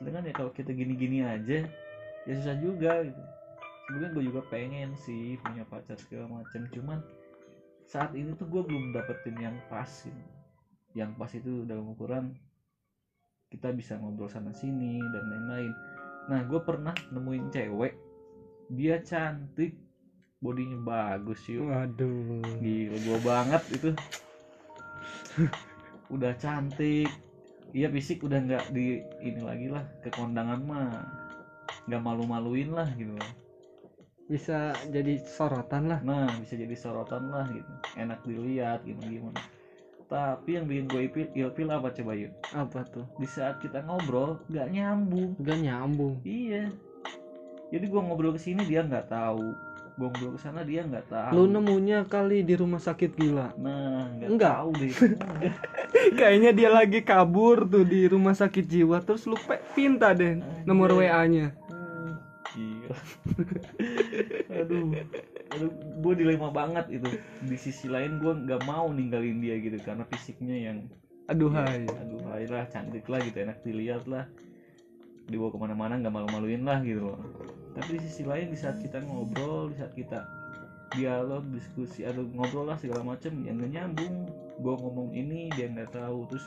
Sedangkan ya kalau kita gini-gini aja ya susah juga gitu. Sebenarnya gue juga pengen sih punya pacar segala macam cuman saat ini tuh gue belum dapetin yang pas gitu. yang pas itu dalam ukuran kita bisa ngobrol sana sini dan lain-lain. Nah gue pernah nemuin cewek dia cantik bodinya bagus yuk. Waduh. gila gue banget itu. Udah cantik iya fisik udah nggak di ini lagi lah ke kondangan mah. Nggak malu-maluin lah gitu. Bisa jadi sorotan lah. nah bisa jadi sorotan lah gitu. Enak dilihat gimana gimana tapi yang bikin gue ilfil, ilfil apa coba yuk Apa tuh? di saat kita ngobrol nggak nyambung. Gak nyambung. iya. Jadi gue ngobrol ke sini dia nggak tahu ngobrol ke sana dia nggak tahu Lu nemunya kali di rumah sakit gila. nah nggak Enggak. tahu deh. Kayaknya dia lagi kabur tuh di rumah sakit jiwa terus lu pe- pinta deh nomor WA-nya. Gila. aduh, aduh, gue dilema banget itu. Di sisi lain gue nggak mau ninggalin dia gitu karena fisiknya yang, Aduh ya, hai. aduh hai lah, cantik lah gitu, enak dilihat lah. Dibawa ke mana-mana nggak malu-maluin lah gitu loh. Tapi di sisi lain di saat kita ngobrol, di saat kita dialog, diskusi, atau ngobrol lah segala macem yang nggak nyambung. Gue ngomong ini dia nggak tahu terus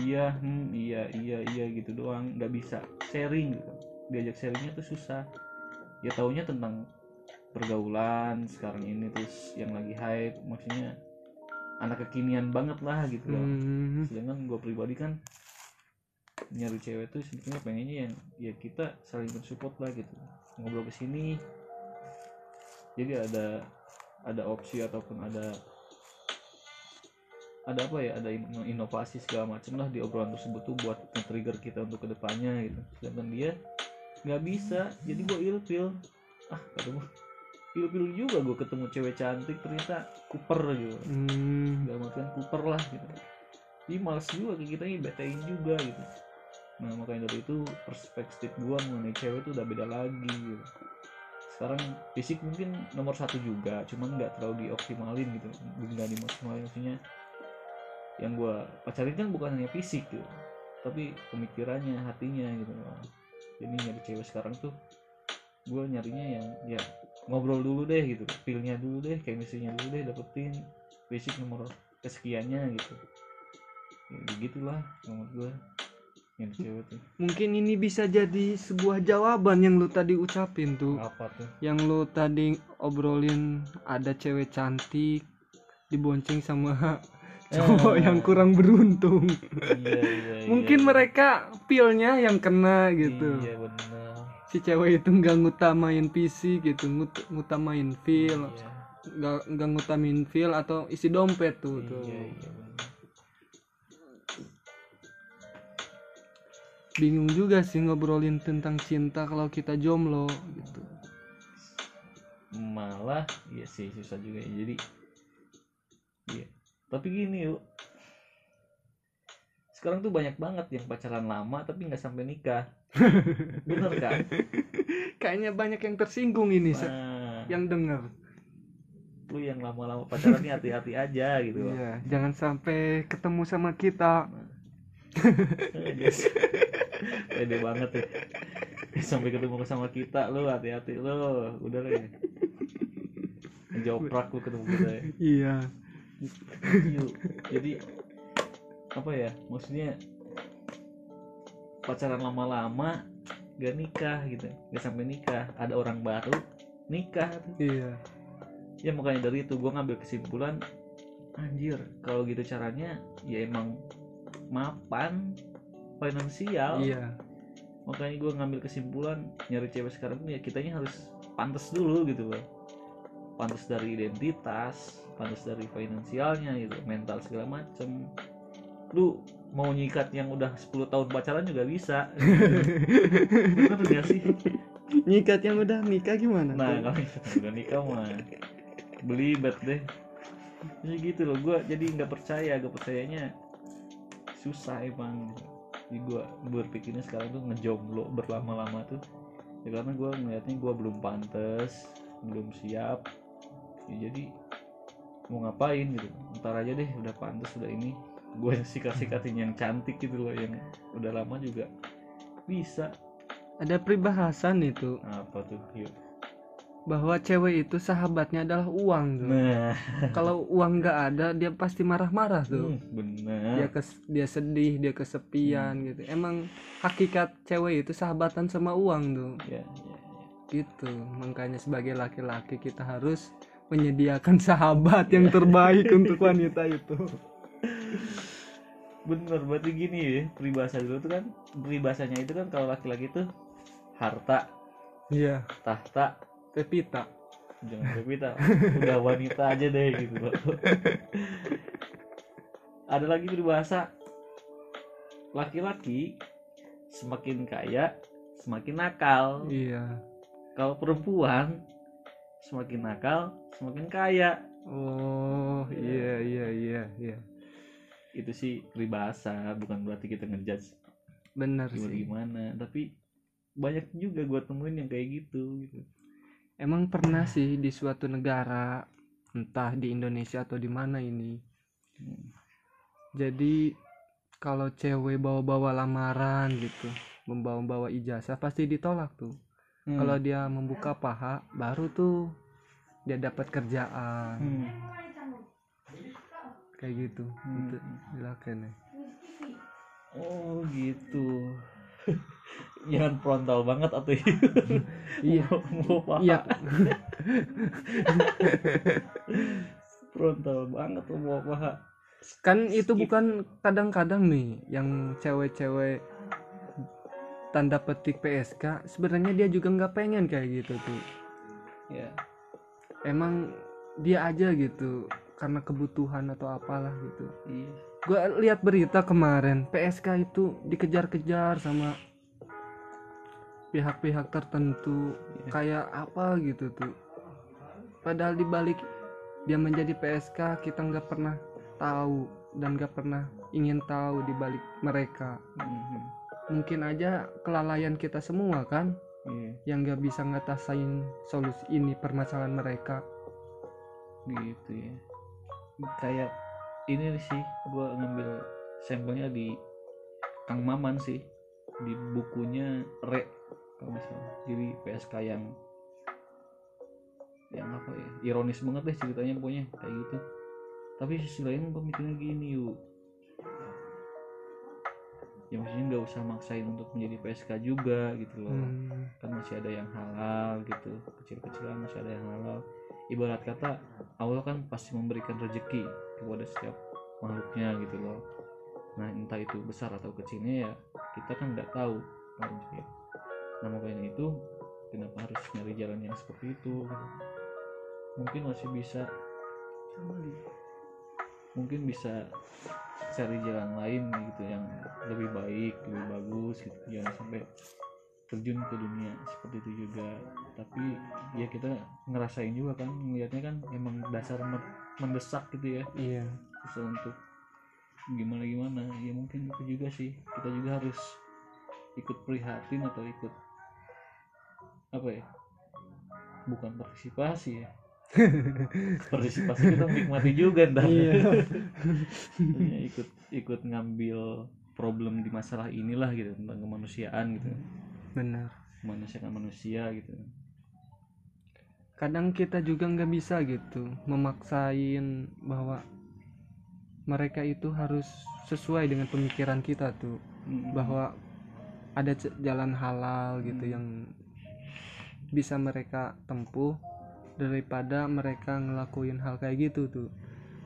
iya, hmm, iya, iya, iya gitu doang, nggak bisa sharing gitu diajak sharingnya tuh susah ya taunya tentang pergaulan sekarang ini terus yang lagi hype maksudnya anak kekinian banget lah gitu loh Hmm. sedangkan gue pribadi kan nyari cewek tuh sebetulnya pengennya yang ya kita saling mensupport lah gitu. Ngobrol ke sini. Jadi ada ada opsi ataupun ada ada apa ya ada in- inovasi segala macam lah di obrolan tersebut tuh buat nge-trigger kita untuk ke depannya gitu. Sedangkan dia nggak bisa. Jadi gue ilfil. Ah ketemu ilfil juga gue ketemu cewek cantik ternyata kuper gitu. Hmm. gak makan kuper lah gitu. Jadi males juga kita ini betain juga gitu nah makanya dari itu perspektif gua mengenai cewek tuh udah beda lagi gitu. Sekarang fisik mungkin nomor satu juga cuman nggak terlalu dioptimalin gitu. Nggak dimaksimalin maksudnya yang gua pacarin kan bukan hanya fisik gitu. Tapi pemikirannya hatinya gitu. Jadi nyari cewek sekarang tuh gua nyarinya yang ya ngobrol dulu deh gitu. Feelnya dulu deh chemistry-nya dulu deh dapetin basic nomor kesekiannya gitu. Ya, begitulah menurut gue yang cewek tuh? Mungkin ini bisa jadi sebuah jawaban yang lu tadi ucapin tuh. Apa tuh? Yang lu tadi obrolin ada cewek cantik dibonceng sama cowok yang kurang beruntung. Iya iya iya, mungkin iya. mereka feelnya yang kena gitu. Iya benar. Si cewek itu nggak ngutamain fisik gitu ngut- ngutamain feel iya. Nggak nggak ngutamain feel atau isi dompet tuh tuh. iya iya bingung juga sih ngobrolin tentang cinta kalau kita jomblo gitu. Malah iya sih susah juga ya. Jadi iya. Tapi gini yuk. Sekarang tuh banyak banget yang pacaran lama tapi nggak sampai nikah. Bener kan? Kayaknya banyak yang tersinggung ini nah, yang denger. Lu yang lama-lama pacaran nih hati-hati aja gitu. Iya jangan sampai ketemu sama kita. Yes. pede banget ya. Sampai ketemu sama kita lu hati-hati lu. Udah deh. Joprak lu ketemu kita ya. Iya. Yuk. jadi apa ya maksudnya pacaran lama-lama gak nikah gitu. Gak sampai nikah. Ada orang baru nikah. Tuh. iya. Ya makanya dari itu gue ngambil kesimpulan anjir kalau gitu caranya ya emang mapan finansial iya. Makanya gue ngambil kesimpulan nyari cewek sekarang tuh ya kitanya harus pantas dulu gitu loh pantas dari identitas pantas dari finansialnya gitu mental segala macem. Lu mau nyikat yang udah 10 tahun pacaran juga bisa. Bener gak sih? Nyikat yang udah nikah gimana nah kalau udah nikah mah belibet deh. Jadi gitu loh gue jadi nggak percaya gak percayanya susah emang jadi gue berpikirnya sekarang tuh ngejomblo berlama-lama tuh. Ya karena gue ngeliatnya gue belum pantas belum siap. Ya jadi mau ngapain gitu? Ntar aja deh udah pantas udah ini. Gue sikat sikatin yang cantik gitu loh yang udah lama juga bisa. Ada peribahasan itu apa tuh? Yuk bahwa cewek itu sahabatnya adalah uang tuh. nah. Kalau uang nggak ada dia pasti marah-marah tuh hmm, bener dia kes dia sedih dia kesepian gitu. Emang hakikat cewek itu sahabatan sama uang tuh ya, ya, ya. gitu. Makanya sebagai laki-laki kita harus menyediakan sahabat yang terbaik untuk wanita itu. Bener berarti gini ya peribahasa dulu tuh kan peribahasanya itu kan kalau laki-laki tuh harta. Iya. Tahta Pepita. Jangan kita udah wanita aja deh gitu. Loh ada lagi peribahasa laki-laki semakin kaya semakin nakal. Iya. Kalau perempuan semakin nakal semakin kaya. Oh iya iya iya iya. Itu sih peribahasa bukan berarti kita ngejudge gimana sih. gimana tapi banyak juga gua temuin yang kayak gitu gitu emang pernah sih di suatu negara entah di Indonesia atau di mana ini Hmm. jadi kalau cewek bawa-bawa lamaran gitu membawa-bawa ijazah pasti ditolak tuh Hmm. kalau dia membuka paha baru tuh dia dapat kerjaan Hmm. kayak gitu Hmm. itu ya oh gitu jangan frontal banget atau iya? Mau, mau paha iya. Frontal banget tuh mau paha kan itu Skip. bukan kadang-kadang nih yang cewek-cewek tanda petik PSK sebenarnya dia juga nggak pengen kayak gitu tuh. Ya emang dia aja gitu karena kebutuhan atau apalah gitu. Iya gue lihat berita kemarin PSK itu dikejar-kejar sama pihak-pihak tertentu Iya. kayak apa gitu tuh. Padahal dibalik dia menjadi PSK kita nggak pernah tahu dan nggak pernah ingin tahu dibalik mereka. Mhm. mungkin aja kelalaian kita semua kan iya. yang nggak bisa ngatasin solusi ini permasalahan mereka. Gitu ya. Kayak ini sih gua ngambil sampelnya di Kang Maman sih. Di bukunya Re kalau salah. Jadi PSK yang yang apa ya ironis banget deh ceritanya pokoknya kayak gitu. Tapi sisi lain gue mikirnya gini yuk ya maksudnya nggak usah maksain untuk menjadi PSK juga gitu loh. Hmm. kan masih ada yang halal gitu kecil-kecilan masih ada yang halal. Ibarat kata Allah kan pasti memberikan rezeki kepada setiap makhluknya gitu loh. Nah entah itu besar atau kecilnya ya kita kan nggak tahu. Kan gitu. nah makanya itu kenapa harus nyari jalan yang seperti itu? Mungkin masih bisa mungkin bisa cari jalan lain gitu yang lebih baik lebih bagus gitu. Jangan sampai terjun ke dunia seperti itu juga. Tapi ya kita ngerasain juga kan melihatnya kan emang dasar mendesak gitu ya. Iya. Susah untuk gimana gimana ya mungkin itu juga sih. Kita juga harus ikut prihatin atau ikut apa ya bukan partisipasi ya. Partisipasi kita menikmati juga ntar. Iya. Ya, ikut ikut ngambil problem di masalah inilah gitu tentang kemanusiaan gitu. Benar. Kemanusiaan manusia gitu kadang kita juga nggak bisa gitu memaksain bahwa mereka itu harus sesuai dengan pemikiran kita tuh bahwa ada jalan halal gitu Hmm. yang bisa mereka tempuh daripada mereka ngelakuin hal kayak gitu tuh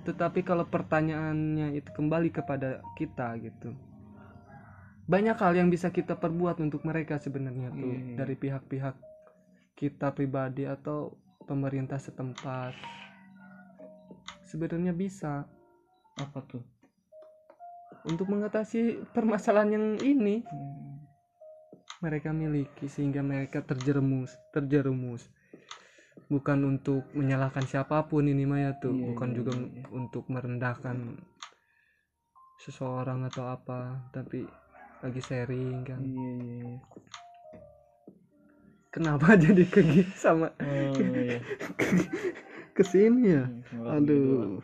tetapi kalau pertanyaannya itu kembali kepada kita gitu banyak hal yang bisa kita perbuat untuk mereka sebenarnya tuh Iya. dari pihak-pihak kita pribadi atau pemerintah setempat sebenarnya bisa apa tuh untuk mengatasi permasalahan yang ini Hmm. mereka miliki sehingga mereka terjerumus terjerumus bukan untuk menyalahkan siapa pun ini mah ya tuh Iya, bukan iya, juga iya. untuk merendahkan seseorang atau apa tapi lagi sharing kan iya iya iya. Kenapa jadi ke sama oh iya. ke sini ya? Malah aduh.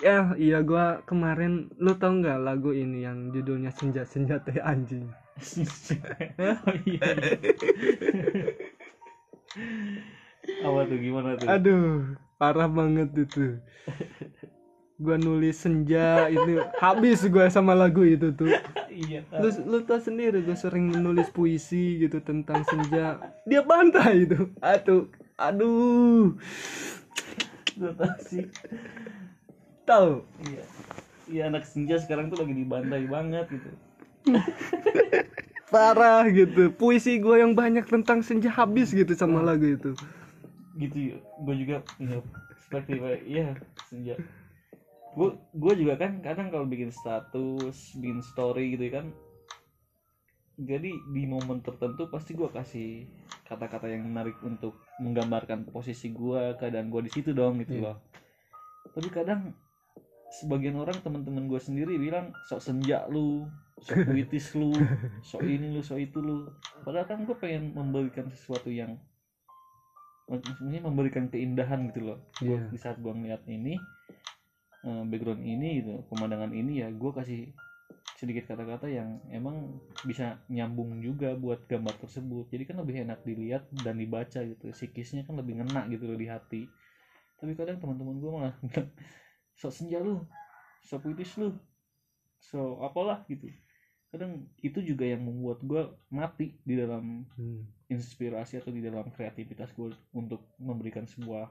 Ya iya gua kemarin lu tau nggak lagu ini yang judulnya senja senja teh anjing? Oh iya. apa tuh gimana tuh? Aduh, parah banget itu. Gua nulis senja itu habis gua sama lagu itu tuh. iya Lu lu tau sendiri gua sering menulis puisi gitu tentang senja. Dia bantah itu. Aduh, aduh. gue tau sih Tahu. iya iya anak senja sekarang tuh lagi dibantai banget gitu Parah gitu. Puisi gua yang banyak tentang senja habis gitu sama lagu itu. gitu ya gue juga perspektif kayak, iya senja gue gue juga kan kadang kalau bikin status bikin story gitu kan jadi di momen tertentu pasti gue kasih kata-kata yang menarik untuk menggambarkan posisi gue keadaan gue di situ dong gitu Iya. loh tapi kadang sebagian orang teman-teman gue sendiri bilang sok senja lu sok puitis lu sok ini lu sok itu lu padahal kan gue pengen memberikan sesuatu yang maksudnya memberikan keindahan gitu loh Iya. di saat gue ngeliat ini eh, background ini gitu pemandangan ini ya gue kasih sedikit kata-kata yang emang bisa nyambung juga buat gambar tersebut. Jadi kan lebih enak dilihat dan dibaca gitu. Psikisnya kan lebih ngena gitu loh di hati. Tapi kadang teman-teman gue malah bilang, sok senja lu sok puitis lu so apalah gitu. Kadang itu juga yang membuat gue mati di dalam Hmm. inspirasi atau di dalam kreativitas gue untuk memberikan sebuah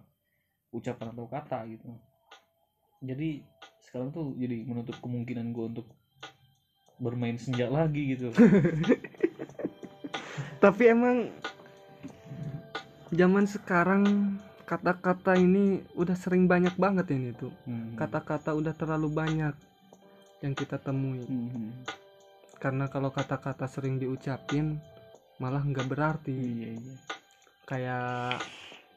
ucapan atau kata gitu jadi sekarang tuh jadi menutup kemungkinan gue untuk bermain senja lagi gitu Tapi emang zaman sekarang kata-kata ini udah sering banyak banget ini tuh. Hmm. Kata-kata udah terlalu banyak yang kita temui. Hmm. karena kalau kata-kata sering diucapin malah nggak berarti iya iya kayak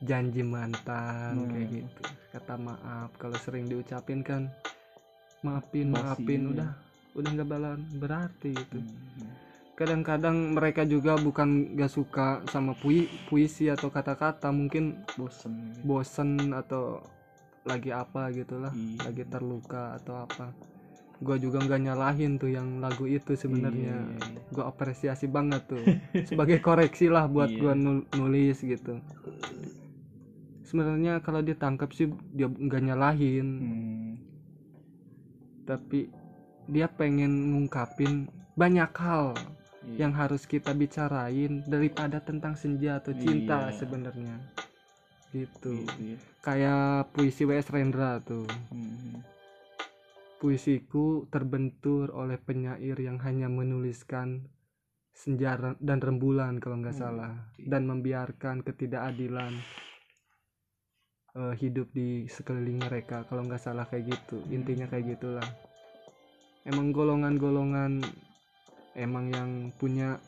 janji mantan Hmm. kayak gitu kata maaf kalau sering diucapin kan maafin maafin iya. udah udah nggak balan berarti gitu Hmm. kadang-kadang mereka juga bukan gak suka sama pui puisi atau kata-kata mungkin bosen gitu. bosen atau lagi apa gitulah Iya. lagi terluka atau apa gua juga nggak nyalahin tuh yang lagu itu sebenarnya Iya, iya, iya. gua apresiasi banget tuh sebagai koreksi lah buat Iya. gua nul- nulis gitu sebenarnya kalau ditangkap sih dia nggak nyalahin Hmm. tapi dia pengen ngungkapin banyak hal Iya. yang harus kita bicarain daripada tentang senja atau cinta Iya. sebenarnya gitu gitu ya. kayak puisi W.S. Rendra tuh Hmm. puisiku terbentur oleh penyair yang hanya menuliskan senja dan rembulan kalau nggak Hmm, salah iya. dan membiarkan ketidakadilan eh, hidup di sekeliling mereka kalau nggak salah kayak gitu Hmm. intinya kayak gitulah emang golongan-golongan emang yang punya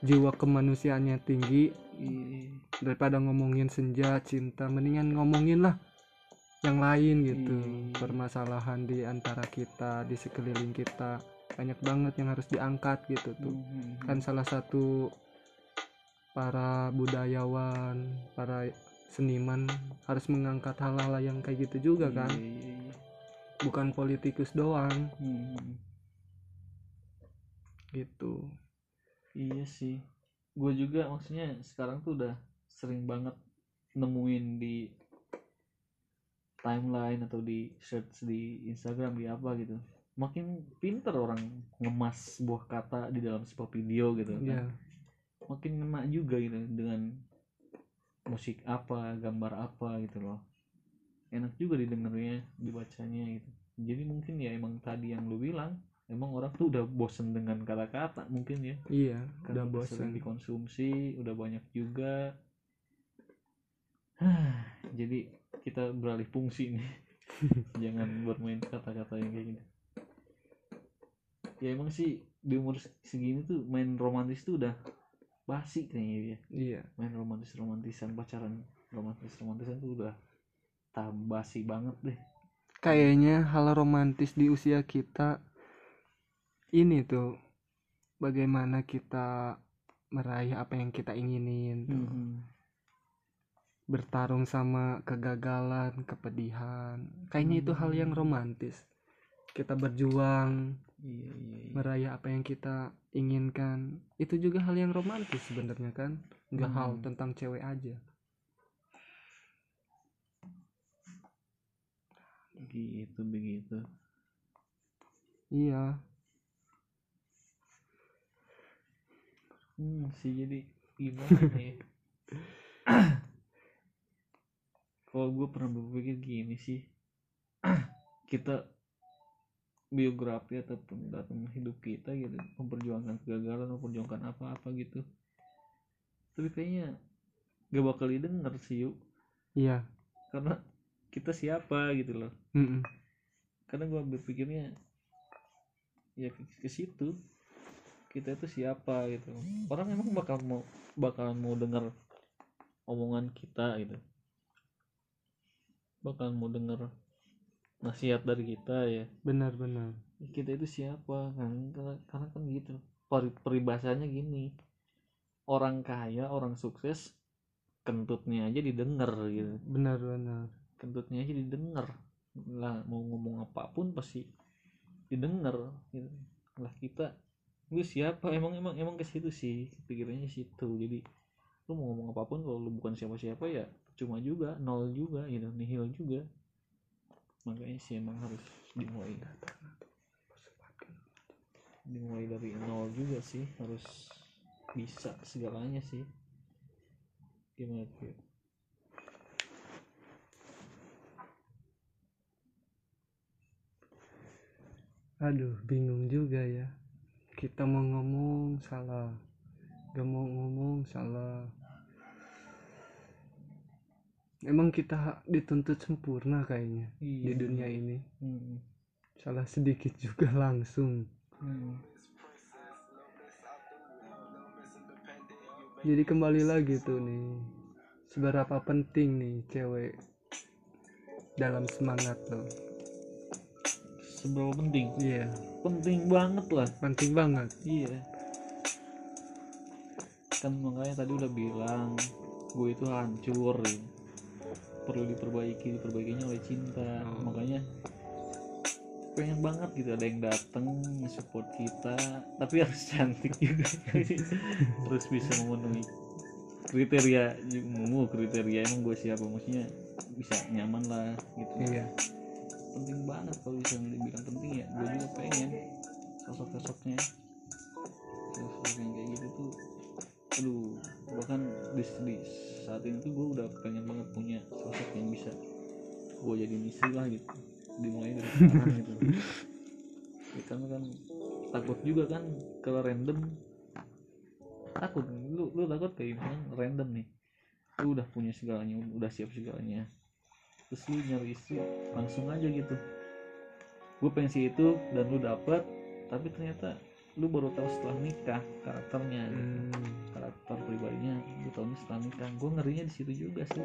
jiwa kemanusiaannya tinggi Iya. daripada ngomongin senja cinta mendingan ngomongin lah yang lain gitu Iya. permasalahan di antara kita di sekeliling kita banyak banget yang harus diangkat gitu tuh Hmm. kan salah satu para budayawan para seniman harus mengangkat hal-hal yang kayak gitu juga kan Iya, iya, iya. bukan politikus doang Hmm. gitu Iya sih. Gue juga maksudnya sekarang tuh udah sering banget nemuin di timeline atau di search di Instagram di apa gitu. Makin pinter orang ngemas sebuah kata di dalam sebuah video gitu. kan. ya Makin ngena juga gitu dengan musik apa, gambar apa gitu loh. Enak juga didengarnya, dibacanya gitu. Jadi mungkin ya emang tadi yang lu bilang, emang orang tuh udah bosen dengan kata-kata mungkin ya. Iya karena udah bosan dikonsumsi udah banyak juga. Jadi kita beralih fungsi nih. Jangan bermain kata-kata yang kayak gini. Ya emang sih di umur segini tuh main romantis tuh udah basi kayaknya ya iya. Main romantis romantisan pacaran romantis romantisan tuh udah tak basi banget deh. Kayaknya hal romantis di usia kita ini tuh bagaimana kita meraih apa yang kita inginin tuh. bertarung sama kegagalan kepedihan. Kayaknya itu hal yang romantis. Kita berjuang iya iya iya. Meraih apa yang kita inginkan. Itu juga hal yang romantis sebenarnya kan. Nggak hal Hmm. tentang cewek aja. Gitu begitu. Iya. Hmm, sih jadi gimana ya? Kalau gue pernah berpikir gini sih, kita biografi ataupun datang hidup kita gitu, memperjuangkan kegagalan, memperjuangkan apa-apa gitu. Tapi kayaknya gak bakal didengar sih yuk, iya karena kita siapa gitu loh. Mm-mm. Karena gue berpikirnya ya ke, ke situ kita itu siapa gitu orang emang bakal mau bakalan mau dengar omongan kita gitu bakalan mau dengar nasihat dari kita ya. Benar-benar kita itu siapa? Kan karena, karena kan gitu. Peri- peribahasanya gini. Orang kaya orang sukses kentutnya aja didengar gitu. Benar-benar kentutnya aja didengar. Lah mau ngomong apa pun pasti didengar gitu. Lah kita gue siapa? Emang emang emang ke situ sih. Pikirannya situ. Jadi lu mau ngomong apa pun kalau lu bukan siapa-siapa ya cuma juga nol juga gitu nihil juga makanya sih emang harus dimulai. Dimulai dari nol juga sih harus bisa segalanya sih. Gimana tuh aduh bingung juga ya. Kita mau ngomong salah. Gak mau ngomong salah emang kita dituntut sempurna kayaknya di Iya. dunia ini Hmm. salah sedikit juga langsung Hmm. jadi kembali lagi tuh nih seberapa penting nih cewek dalam semangat lo seberapa penting iya penting banget lah penting banget iya kan makanya tadi udah bilang gue itu hancur ya. Perlu diperbaiki diperbaikinya oleh cinta. Oh. makanya pengen banget gitu ada yang dateng support kita tapi harus cantik juga. Terus bisa memenuhi kriteria mau kriteria emang gue siapa maksudnya bisa nyaman lah gitu. Iya. Penting banget kalau bisa dibilang penting ya. Gue juga pengen sosok-sosoknya sosok yang kayak gitu tuh aduh bahkan di, di saat ini tuh gue udah pengen banget punya sosok yang bisa gue jadi istri lah gitu. Dimulai dari sekarang gitu. Ya, kan kan takut juga kan kalau random. Takut lu lu takut kayak misalnya random nih. Lu udah punya segalanya udah siap segalanya. Terus lu nyari istri langsung aja gitu. Gue pengen sih itu dan lu dapet tapi ternyata lu baru tahu setelah nikah karakternya gitu. Hmm. Karakter pribadinya lu tahunya setelah nikah. Gue ngerinya di situ juga sih.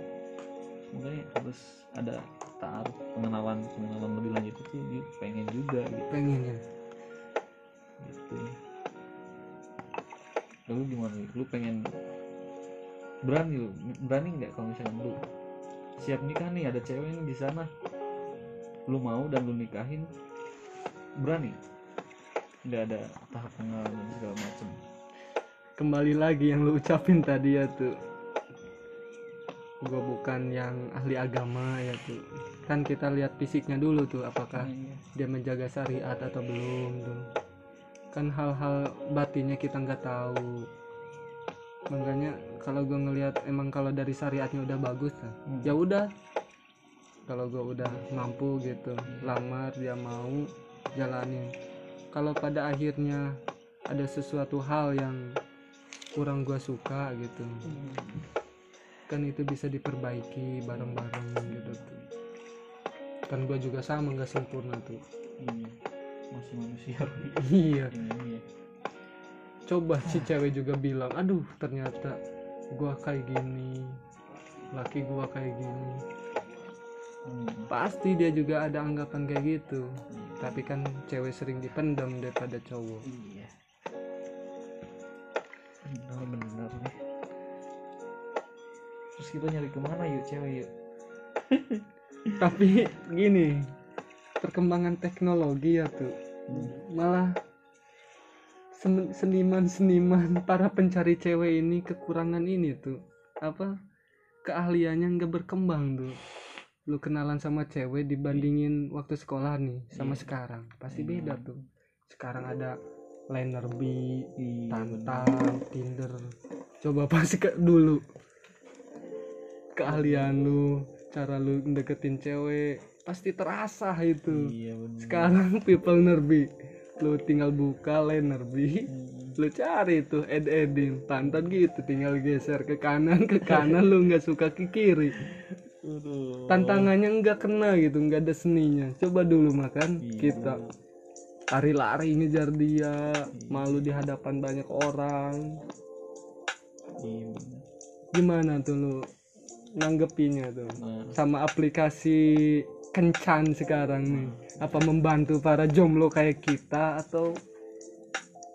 Makanya harus ada taruh pengenalan pengenalan lebih lanjut itu dia pengen juga gitu, pengen ya? Gitu. lalu gimana lu pengen berani lu? Berani nggak kalau misalkan lu siap nikah nih? Ada cewek nih di sana. Lu mau dan lu nikahin berani? Nggak ada tahap pengenalan dan segala macem kembali lagi yang lu ucapin tadi ya tuh. Gue bukan yang ahli agama ya tuh. Kan kita lihat fisiknya dulu tuh apakah Iya. dia menjaga syariat atau belum tuh. Kan hal-hal batinnya kita nggak tahu. Makanya kalau gue ngelihat emang kalau dari syariatnya udah bagus nah, Hmm. ya udah. Kalau gue udah mampu gitu lamar dia mau jalanin. Kalau pada akhirnya ada sesuatu hal yang kurang gue suka gitu. Kan itu bisa diperbaiki bareng-bareng gitu tuh. Kan gue juga sama nggak sempurna tuh. Iya. masih manusia. Iya. Iya coba si cewek juga bilang aduh ternyata gua kayak gini laki gua kayak gini. Hmm. pasti dia juga ada anggapan kayak gitu. Tapi kan cewek sering dipendam daripada cowok iya benar-benar nih terus kita nyari ke mana yuk cewek yuk? Tapi gini perkembangan teknologi ya tuh. Malah sen- seniman-seniman para pencari cewek ini kekurangan ini tuh. Apa? Keahliannya nggak berkembang tuh. Lu kenalan sama cewek dibandingin waktu sekolah nih sama Iya. sekarang. Pasti Iya. beda tuh. Sekarang ada liner B iya Tantan, Tinder. Coba pas ke dulu keahlian lu, cara lu deketin cewek pasti terasa itu. iya benar Sekarang people nerbi, lu tinggal buka liner B, Hmm. lu cari tuh ed edin Tantan gitu, tinggal geser ke kanan ke kanan lu nggak suka ke kiri. Aduh. Tantangannya nggak kena gitu, nggak ada seninya. Coba dulu makan Iya, kita lari-lari ngejar dia, malu di hadapan banyak orang. iya gimana tuh lu nanggepinnya tuh? Nah. Sama aplikasi kencan sekarang nih. Apa membantu para jomblo kayak kita atau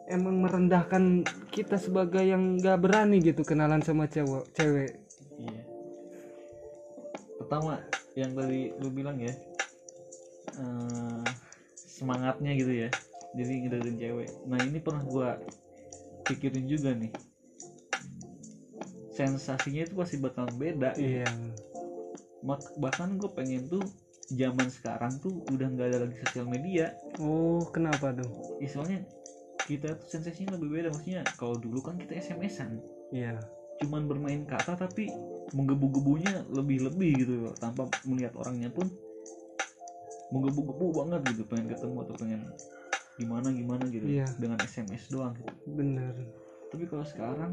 emang merendahkan kita sebagai yang gak berani gitu kenalan sama cewek cewek? Iya. Pertama yang tadi lu bilang ya eh, semangatnya gitu ya. Jadi ngedeketin cewek. Nah ini pernah gua pikirin juga nih. Sensasinya itu pasti bakalan beda. Iya. Mak- bahkan gue pengen tuh zaman sekarang tuh udah nggak ada lagi sosial media. Oh kenapa tuh? Ya, soalnya kita tuh sensasinya lebih beda. Maksudnya kalau dulu kan kita SMS-an iya. Cuman bermain kata tapi menggebu-gebunya lebih-lebih gitu loh. Tanpa melihat orangnya pun menggebu-gebu banget gitu pengen ketemu atau pengen gimana gimana gitu Iya. dengan SMS doang gitu. bener tapi kalau sekarang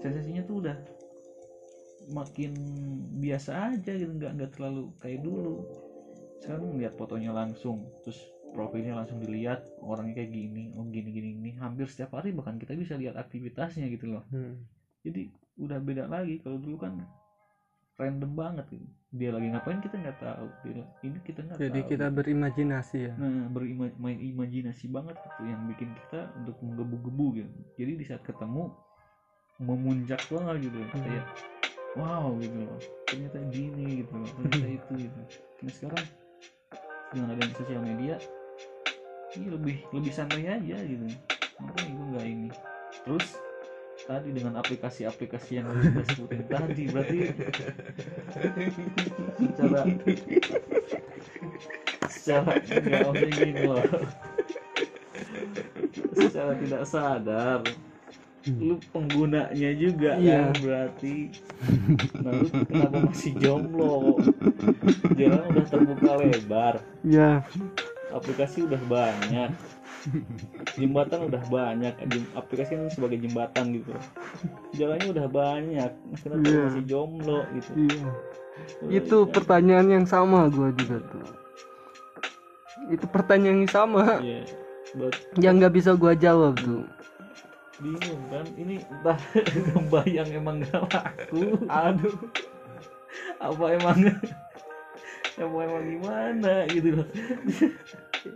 sensasinya tuh udah makin biasa aja gitu nggak nggak terlalu kayak dulu sekarang ngeliat fotonya langsung terus profilnya langsung dilihat orangnya kayak gini oh gini gini gini hampir setiap hari bahkan kita bisa lihat aktivitasnya gitu loh Hmm. jadi udah beda lagi kalau dulu kan random banget gitu. Dia lagi ngapain kita nggak tahu. Dia, ini kita nggak jadi tahu. kita berimajinasi ya? Nah bermain imajinasi banget gitu yang bikin kita untuk menggebu-gebu gitu. Jadi di saat ketemu memuncak banget gitu. Hmm. kayak wow gitu loh. Ternyata gini gitu loh. Ternyata itu gitu. Nah sekarang dengan adanya sosial media ini lebih lebih santai aja gitu. Makanya gue nggak ini. Terus tadi dengan aplikasi-aplikasi yang udah sebutin tadi berarti secara secara nggak gini loh. Secara tidak sadar lu penggunanya juga Iya. kan berarti. Nah lu kenapa masih jomblo? Jalan udah terbuka lebar. Ya aplikasi udah banyak jembatan udah banyak Jem- aplikasi kan sebagai jembatan gitu. Jalannya udah banyak kenapa Iya. masih jomblo gitu. Iya. Itu pertanyaan yang sama gua juga tuh. Itu pertanyaan yang sama. Iya. buat yang nggak bisa gua jawab tuh. Bingung kan ini entah kebayang emang gak laku. Aduh. Apa emang apa emang gimana gitu loh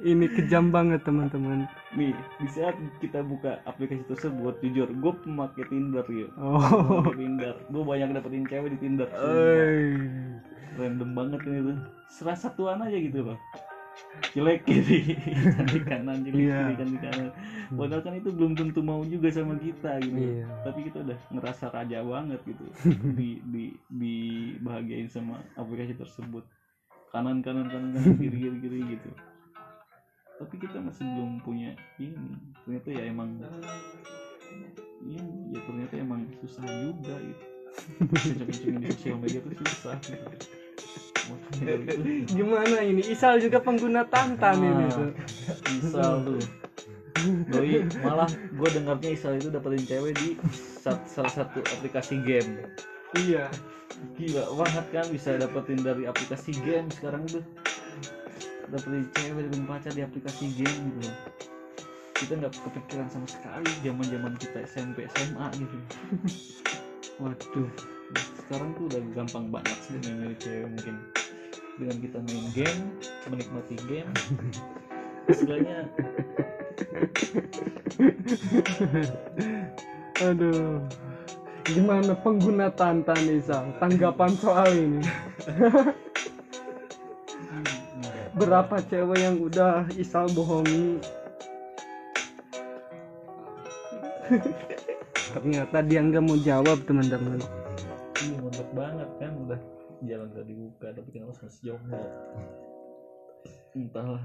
ini kejam banget teman-teman. Nih di saat kita buka aplikasi tersebut jujur gue pemakai Tinder ya oh. Pemakai Tinder. Gue banyak dapetin cewek di Tinder random banget ini tuh. Serasa satuan aja gitu loh jelek kiri cantik kanan jelek Iya. kiri cantik kanan. Padahal kan itu belum tentu mau juga sama kita gitu. Iya. tapi kita udah ngerasa raja banget gitu. Di di dibahagiain sama aplikasi tersebut. Kanan kanan kanan kanan kiri kiri kiri gitu tapi kita masih belum punya ini. Ternyata ya emang iya ya ternyata emang susah juga gitu kenceng-kencengin di sosial media tuh susah. Gitu. Itu. Gimana ini? Isal juga pengguna Tantan ini Ah, tuh. Isal tuh. Doi malah gue dengarnya Isal itu dapetin cewek di sat- salah satu aplikasi game. Iya. Gila banget kan bisa dapetin dari aplikasi game sekarang tuh dapetin cewek dapetin pacar di aplikasi game gitu loh. Kita nggak kepikiran sama sekali zaman zaman kita SMP SMA gitu. Waduh. Sekarang tuh udah gampang banget sih nyari cewek mungkin. Dengan kita main game menikmati game istilahnya aduh. Gimana pengguna Tantan Isal tanggapan soal ini berapa cewek yang udah Isal bohongi? Ternyata dia nggak mau jawab teman-teman. Iya mantap banget kan udah jalan gak dibuka tapi kenapa masih jomblo entahlah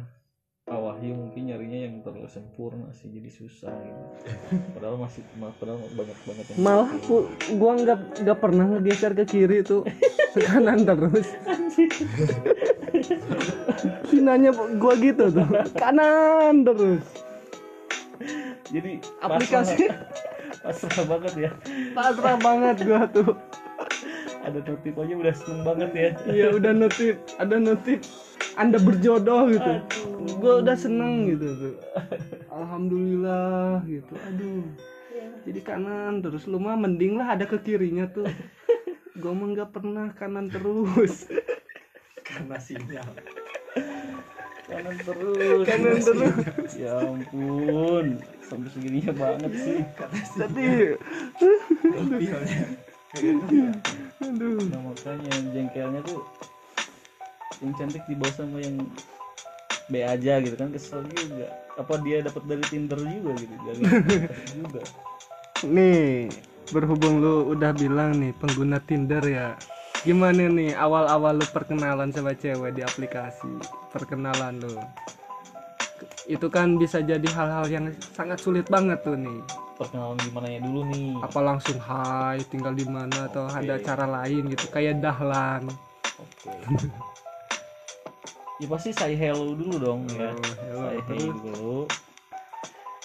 Pak Wahyu mungkin nyarinya yang terlalu sempurna sih jadi susah gitu. Padahal masih ma- padahal banyak banget yang malah pu- gua nggak nggak pernah ngegeser ke kiri tuh. Ke kanan terus Kinanya gua gitu tuh. Kanan terus. Jadi aplikasi. pasrah, pasrah banget ya. Pasrah banget gua tuh. Ada notif aja udah seneng banget ya. Iya udah notif. Ada notif. Anda berjodoh gitu. Gua udah seneng gitu tuh. Alhamdulillah gitu. Aduh. Jadi kanan terus. Lu mah mending lah ada ke kirinya tuh. Gua mah nggak pernah kanan terus. Karena sinyal kanan terus. Kanan terus. Ya ampun. Sampai segininya banget sih. Jadi aduh. Nah makanya yang jengkelnya tuh yang cantik dibawa sama yang B aja gitu kan. Kesel juga. Apa dia dapat dari Tinder juga gitu? Dari juga. Nih berhubung lu udah bilang nih pengguna Tinder ya gimana nih awal-awal lu perkenalan sama cewek di aplikasi? Perkenalan lu. Itu kan bisa jadi hal-hal yang sangat sulit banget tuh nih. Perkenalan gimana ya dulu nih? Apa langsung hai tinggal di mana? Atau Oke. ada cara lain gitu kayak dahlan. Oke. Ya pasti say hello dulu dong ya. Oh, hello. say Terus? dulu.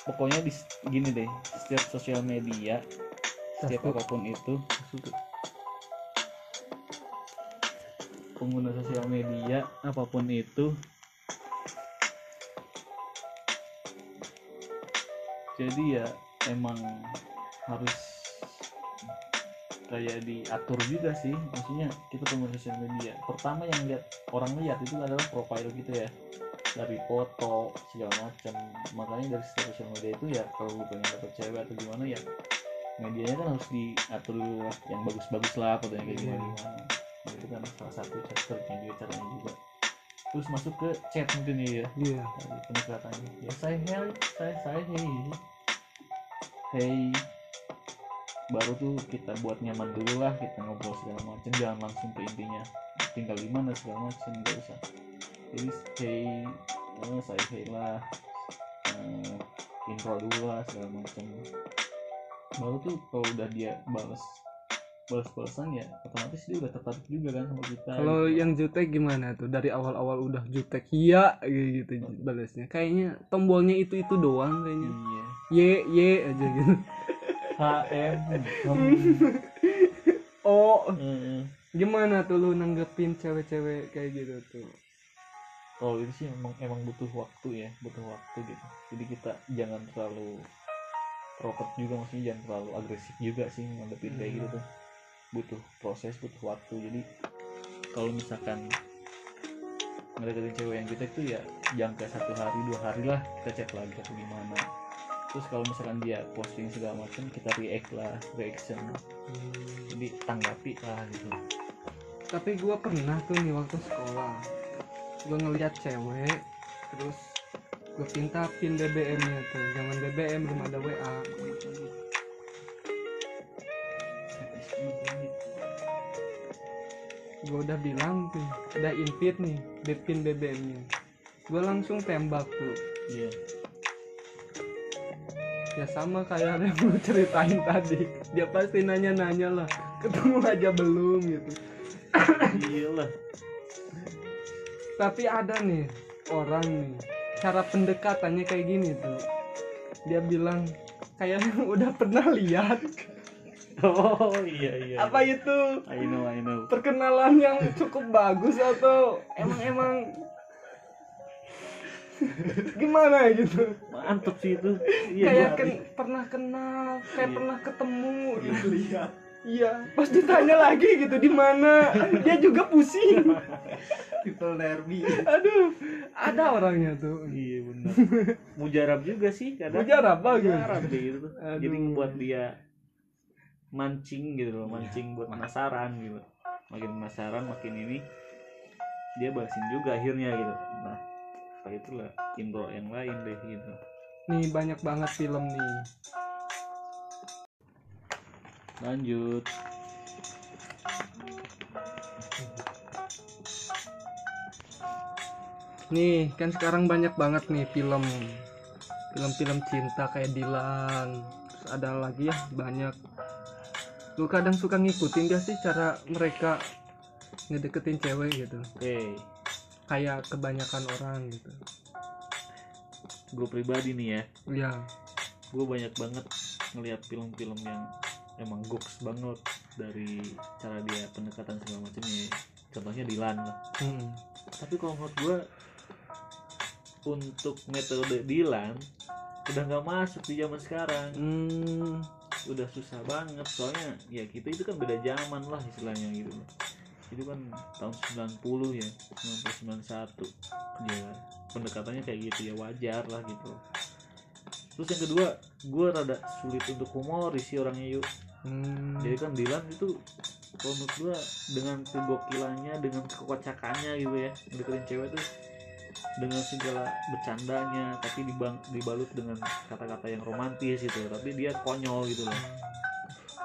Pokoknya di gini deh setiap sosial media setiap apa pun itu pengguna sosial media apa pun itu. Jadi ya emang harus kayak diatur juga sih. Maksudnya kita pengguna sosial media. Pertama yang lihat orang lihat itu adalah profile gitu ya. Dari foto segala macam. Makanya dari sosial media itu ya kalau lu pengen dapet cewek atau gimana ya medianya kan harus diatur yang bagus-bagus lah fotonya kayak gimana gimana itu kan salah satu chapternya juga caranya juga. Terus masuk ke chat mungkin ya iya. Tadi pendekatannya ya saya hey saya saya hey hey baru tuh kita buat nyaman dulu lah kita ngobrol segala macam. Jangan langsung ke intinya. Tinggal di mana segala macam nggak usah. Jadi hey eh, saya hey lah. Eh, intro dulu lah segala macam. Baru tuh kalau udah dia balas balas balasan ya otomatis dia udah tertarik juga kan sama kita kalau gitu. yang jutek gimana tuh? Dari awal-awal udah jutek iya gitu balasnya. Kayaknya tombolnya itu itu doang kayaknya. Iya. Y y aja gitu. HM oh. Heeh. gimana tuh lu nanggepin cewek-cewek kayak gitu tuh? Kalau itu sih emang emang butuh waktu ya butuh waktu gitu. Jadi kita jangan terlalu roket juga maksudnya jangan terlalu agresif juga sih ngadepin kayak gitu tuh butuh proses butuh waktu. Jadi kalau misalkan ngedeketin cewek yang kita itu ya jangan kayak satu hari dua hari lah kita chat lagi atau gimana. Terus kalau misalkan dia posting segala macam kita react lah reaction. Jadi tanggapi lah gitu. Tapi gua pernah tuh nih waktu sekolah gua ngeliat cewek terus gue minta pin BBM nya tuh. Zaman BBM belum ada WA gue udah bilang tuh udah invite nih di pin BBM nya. Gue langsung tembak tuh. Iya. Ya sama kayak yang lu ceritain tadi. Dia pasti nanya-nanya lah. Ketemu aja belum gitu. Iyalah. Tapi ada nih orang nih cara pendekatannya kayak gini tuh. Dia bilang kayaknya udah pernah lihat oh iya iya apa itu? I know I know. Perkenalan yang cukup bagus atau emang emang? Gimana gitu? Mantep sih itu. Iya kayak gua- ken- pernah kenal kayak Iya. pernah ketemu gitu. Lihat iya. Pas ditanya lagi gitu di mana? Dia juga pusing. People derby. Aduh ada orangnya tuh. Iya benar mujarab juga sih kadang. Mujarab bagus. mujarab gitu. Aduh. jadi buat dia mancing gitu loh mancing buat penasaran gitu. Makin penasaran makin ini dia balasin juga akhirnya gitu. Nah setelah itulah intro yang lain deh gitu. Nih banyak banget film nih. Lanjut. Nih kan sekarang banyak banget nih film. Film-film cinta kayak Dilan terus ada lagi ya banyak lu kadang suka ngikutin dia sih cara mereka ngedeketin cewek gitu. Oke. Kayak kebanyakan orang gitu. Gue pribadi nih ya. Ya gue banyak banget ngelihat film-film yang emang goks banget dari cara dia pendekatan segala macamnya. Contohnya Dilan lah. Hmm. tapi kalau menurut gue untuk metode Dilan udah nggak masuk di zaman sekarang. Hmm. Udah susah banget. Soalnya ya kita itu kan beda zaman lah istilahnya gitu. Itu kan tahun 90 ya 90 91 ya pendekatannya kayak gitu ya wajar lah gitu. Terus yang kedua gue rada sulit untuk humoris sih orangnya yuk. Hmm. jadi kan Dilan itu kalau menurut gua dengan kegokilannya dengan kekocakannya gitu ya deketin cewek tuh dengan segala bercandanya tapi dibang, dibalut dengan kata-kata yang romantis gitu. Tapi dia konyol gitu loh.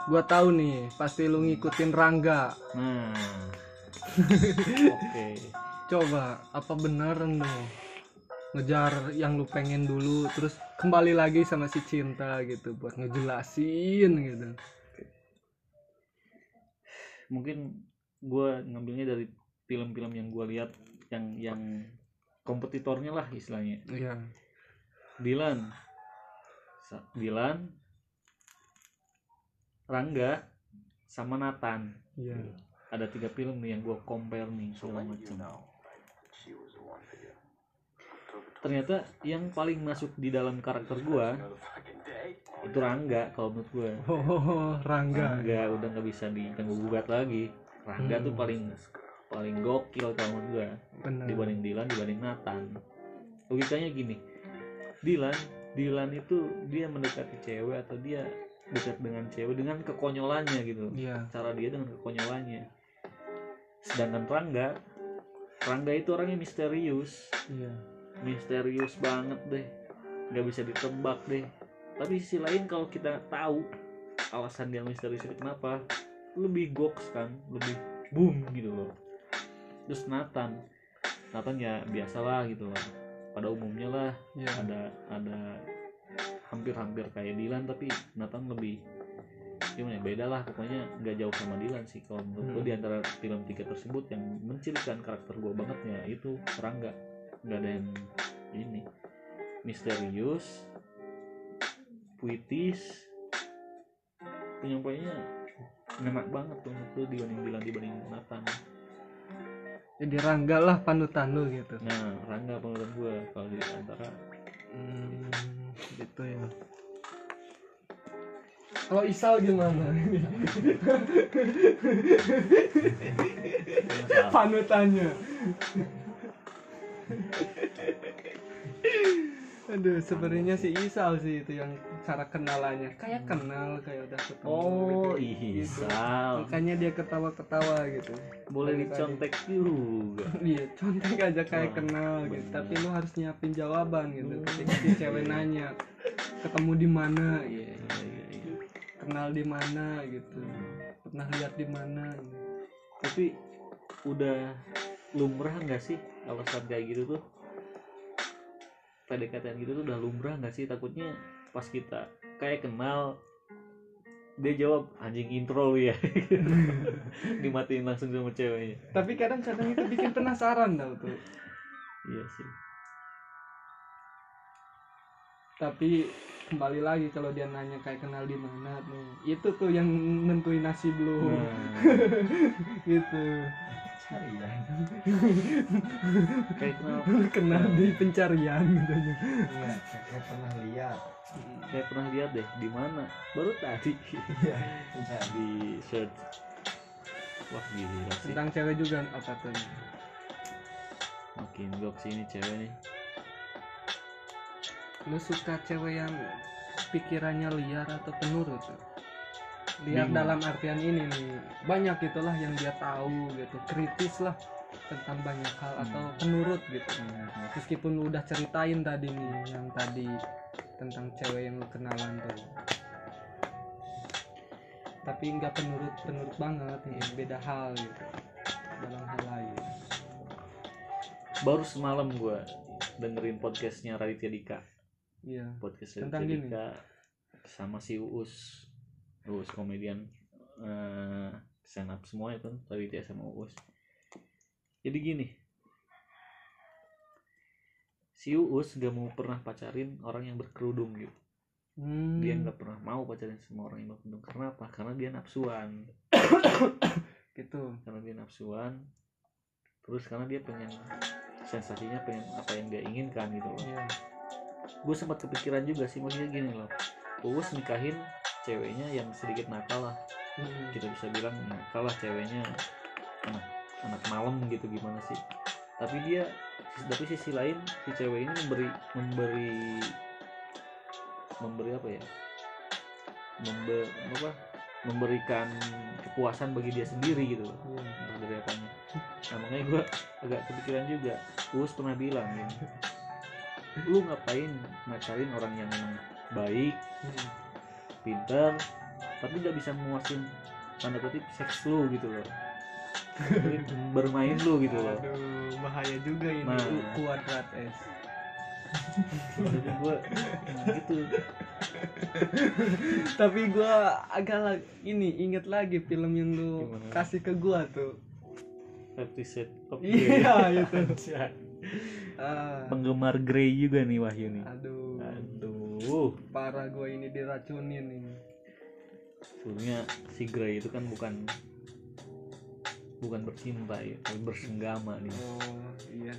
Gua tahu nih pasti lu ngikutin Rangga. Nah. Oke. Coba apa beneran dong ngejar yang lu pengen dulu terus kembali lagi sama si cinta gitu buat ngejelasin gitu. Mungkin gua ngambilnya dari film-film yang gua lihat yang yang kompetitornya lah istilahnya. Iya. Dilan Dilan Rangga. Sama Nathan. Iya. Ada tiga film nih yang gue compare nih segala macam. ternyata yang paling masuk di dalam karakter gue itu Rangga kalau menurut gue oh Rangga. Rangga udah nggak bisa diganggu gugat lagi. Rangga tuh Hmm. paling paling gokil menurut gue bener. Dibanding Dilan dibanding Nathan. Logikanya gini. Dilan Dilan itu dia mendekati cewek atau dia dekat dengan cewek dengan kekonyolannya gitu. Iya. Cara dia dengan kekonyolannya. Sedangkan Rangga Rangga itu orangnya misterius. Iya. Misterius banget deh. Nggak bisa ditebak deh. Tapi sisi lain kalau kita tahu alasan dia misterius itu kenapa lebih goks kan lebih boom gitu loh terus Nathan. Nathan ya biasalah gitu loh pada umumnya lah iya. ada ada hampir-hampir kayak Dilan tapi Nathan lebih gimana ya beda lah. Pokoknya nggak jauh sama Dilan sih kalau menurut gue Hmm. di antara film tiga tersebut yang mencirikan karakter gue banget ya itu Rangga. Nggak ada yang ini. Misterius puitis. Penyampaiannya enak banget tuh menurut gue dibanding Dilan dibanding Nathan jadi Rangga lah panutan lu gitu. Nah Rangga menurut gue kalau di antara hmm, gitu ya. Kalau Isal gimana? Panutannya Aduh, sebenarnya si Isal sih itu yang cara kenalannya kayak kenal kayak udah ketemu oh gitu. Gitu. Isal Makanya dia ketawa-ketawa gitu. boleh dicontek juga Iya, contek aja kayak Wah, kenal gitu. bener. Tapi lu harus nyiapin jawaban gitu. Hmm. Ketika si cewek nanya, ketemu di mana? iya iya iya iya. Kenal di mana gitu. Pernah lihat di mana? gitu. tapi udah lumrah nggak sih alasan kayak gitu tuh PDKT gitu tuh udah lumrah nggak sih takutnya pas kita kayak kenal dia jawab anjing intro lu ya dimatiin langsung sama ceweknya Tapi kadang-kadang itu bikin penasaran tau tuh. iya sih Tapi kembali lagi kalau dia nanya kayak kenal di mana tuh. Itu tuh yang nentuin nasib lu. nah, gitu. Kayak kenal. Kenal di pencarian gitu Iya, kayak pernah lihat. kayak pernah lihat deh di mana? Baru tadi. Iya, pencari. di search. Wah gila sih. Tentang cewek juga apa tuh makin gok sih ini cewek nih. Lu suka cewek yang pikirannya liar atau penurut liar Bingung. dalam artian ini nih banyak itulah yang dia tahu gitu kritis lah tentang banyak hal atau penurut gitu. Meskipun lu udah ceritain tadi nih yang tadi tentang cewek yang lu kenalan tuh. Tapi nggak penurut penurut banget nih beda hal gitu dalam hal lain. Baru semalam gue dengerin podcastnya Raditya Dika. Iya. Podcast Tentang Raditya gini? Dika sama si Uus Uus komedian eh stand up semua itu Raditya sama Uus jadi gini. Si Uus gak mau pernah pacarin orang yang berkerudung gitu. Hmm, dia nggak pernah mau pacarin sama orang yang berkerudung. Karena apa? Karena dia nafsuan gitu. Karena dia nafsuan terus karena dia pengen sensasinya pengen apa yang dia inginkan gitu loh. Iya. Gue sempat kepikiran juga sih maksudnya gini loh. Uus nikahin ceweknya yang sedikit nakal lah. Hmm. kita bisa bilang nakal lah ceweknya. Anak anak malam gitu gimana sih? Tapi dia tapi sisi lain si cewek ini memberi memberi memberi apa ya? Membe, apa? Memberikan kepuasan bagi dia sendiri gitu loh. Iya. entah dari apanya. Nah makanya gue agak kepikiran juga. Uus pernah bilang gini lu ngapain ngacarin orang yang memang baik? Hmm. Pinter tapi nggak bisa memuasin tanda kutip seks lu gitu loh bermain lu gitu loh Aduh, bahaya juga ini Nah. Kuadrat S. jadi gue gitu Tapi gua agak lag- ini inget lagi film yang lu Gimana? kasih ke gua tuh. Fifty Shades of Iya, itu. Ah, penggemar Grey juga nih Wahyu nih aduh, aduh parah gua ini diracunin ini. sebenarnya si Grey itu kan bukan bukan bercinta ya tapi bersenggama nih. Oh, iya.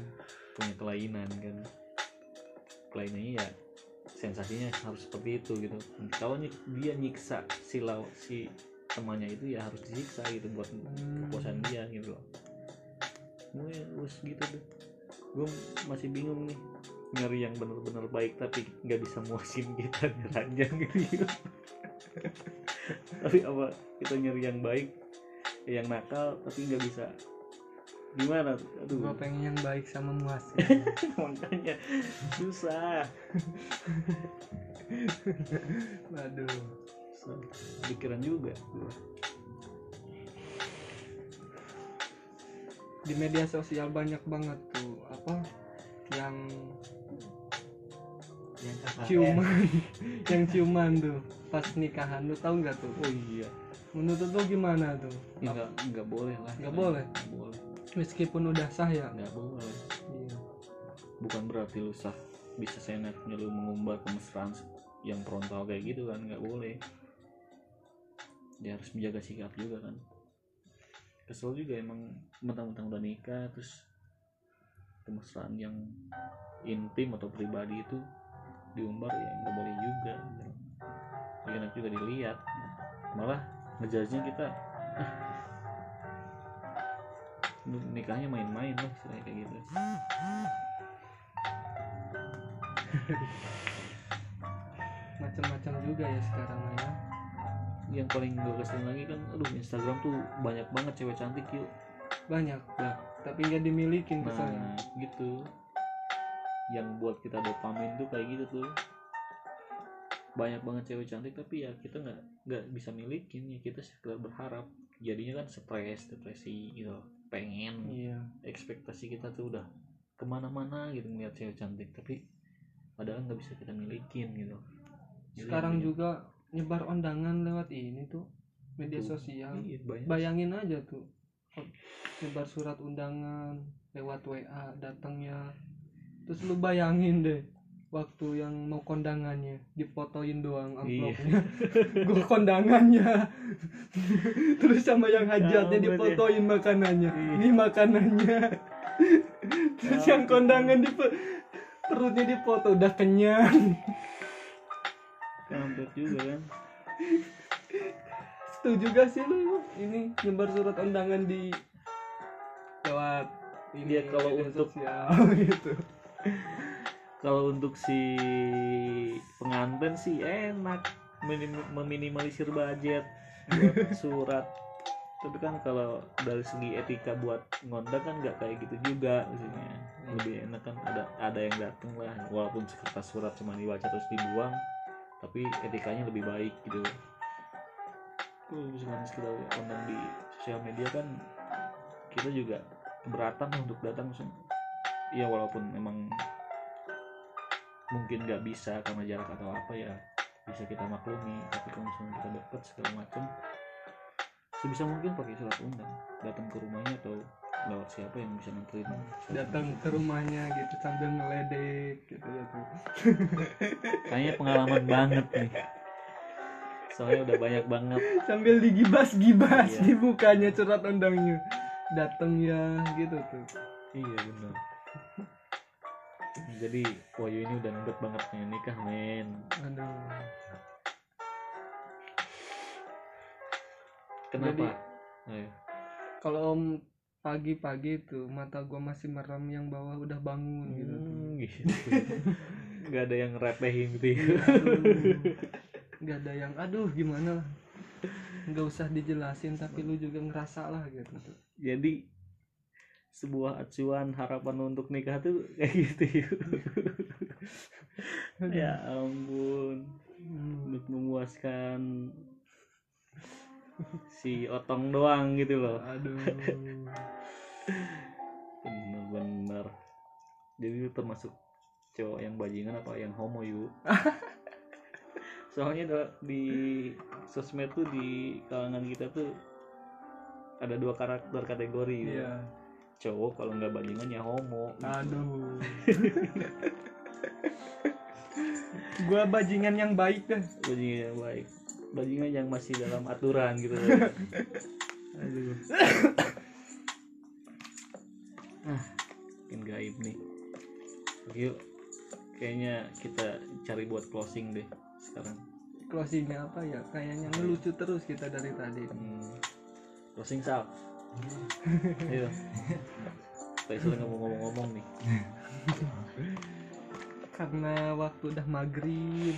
punya kelainan kan. Kelainannya ya sensasinya harus seperti itu gitu. Kalau dia nyiksa si law si temannya itu ya harus disiksa gitu buat Hmm. kepuasan dia gitu loh. Gue gitu tuh gue masih bingung nih nyari yang bener-bener baik tapi nggak bisa muasin kita di ranjang gitu. Tapi apa kita nyari yang baik yang nakal tapi nggak bisa. Gimana? Aduh. Gue pengen yang baik sama muasir makanya susah. Waduh. Susah. pikiran juga. Gua. di media sosial banyak banget tuh apa yang. Ciuman. Yang ciuman tuh pas nikahan lu tahu nggak tuh? Oh iya. Menurut lu gimana tuh? Nggak nggak boleh lah. Nggak boleh? nggak boleh. Meskipun udah sah ya? Nggak boleh. Iya. bukan berarti lu sah bisa seenaknya lu mengumbar kemesraan yang frontal kayak gitu kan nggak boleh. Dia harus menjaga sikap juga kan. Kesel juga emang mentang-mentang udah nikah terus kemesraan yang intim atau pribadi itu diumbar ya nggak boleh juga gitu. Nggak enak juga dilihat. Malah ngejajnya kita ah, nikahnya main-main lah istilahnya kayak gitu. Macam-macam juga ya sekarang ya. Yang paling gue kesel lagi kan aduh Instagram tuh banyak banget cewek cantik yuk. Banyak Nah. tapi nggak dimilikin kesannya. nah gitu yang buat kita dopamin tuh kayak gitu tuh. Banyak banget cewek cantik tapi ya kita nggak nggak bisa milikin ya. Kita sekedar berharap. Jadinya kan stres depresi gitu. Pengen iya. ekspektasi kita tuh udah ke mana-mana gitu ngeliat cewek cantik. Tapi padahal nggak bisa kita milikin gitu. Jadi sekarang intinya- juga nyebar undangan lewat ini tuh media Tuh. sosial. Iya, banyak. Bayangin aja tuh nyebar surat undangan lewat WA datangnya terus lu bayangin deh waktu yang mau kondangannya difotoin doang Iya. amplopnya gua kondangannya. Terus sama yang hajatnya Ya ampun, difotoin makanannya. Iya. ini makanannya. Terus Ya yang kondangan di perutnya dipoto udah kenyang. Kampret juga kan? Setuju gak sih lu? Ini nyebar surat undangan di lewat ini Iya, kalau untuk- sosial gitu kalau untuk si pengantin sih enak minim- meminimalisir budget buat surat. Tapi kan kalau dari segi etika buat ngondang kan nggak kayak gitu juga maksudnya. Lebih enak kan ada ada yang dateng lah. Walaupun sekertas surat cuma dibaca terus dibuang tapi etikanya lebih baik gitu. Kalau misalkan sekedar undang di sosial media kan kita juga keberatan untuk datang ya walaupun memang mungkin nggak bisa karena jarak atau apa ya bisa kita maklumi tapi kalau misalnya kita deket segala macam sebisa mungkin pakai surat undang datang ke rumahnya atau lewat siapa yang bisa surat datang ke rumahnya gitu sambil ngeledek gitu gitu kayaknya pengalaman banget nih. Soalnya udah banyak banget. Sambil digibas-gibas Iya. di mukanya surat undangnya. Datang ya gitu tuh. Iya benar jadi Woyo ini udah ngebet banget pengen nikah men. Aduh. Kenapa? Jadi- kalau om pagi-pagi tuh mata gua masih merem yang bawah udah bangun gitu Hmm, gitu. Nggak ada yang repehin gitu ya? Aduh. nggak ada yang aduh gimana lah? Nggak usah dijelasin tapi lu juga ngerasa lah gitu jadi sebuah acuan harapan untuk nikah tuh kayak gitu. Yuk. ya ampun. Untuk memuaskan si otong doang gitu loh. Aduh. Bener-bener. Jadi lu termasuk cowok yang bajingan apa yang homo yuk soalnya di sosmed tuh di kalangan kita tuh ada dua karakter kategori gitu. iya cowok kalau nggak bajingan ya homo. Aduh. Gua bajingan yang baik dah. Bajingan yang baik. Bajingan yang masih dalam aturan gitu. Aduh. Ah makin gaib nih. Yuk kayaknya kita cari buat closing deh sekarang. Closingnya apa ya? Kayaknya ngelucu terus kita dari tadi. Hmm, closing sal ayo Tadi sudah ngomong-ngomong nih. Karena waktu udah maghrib.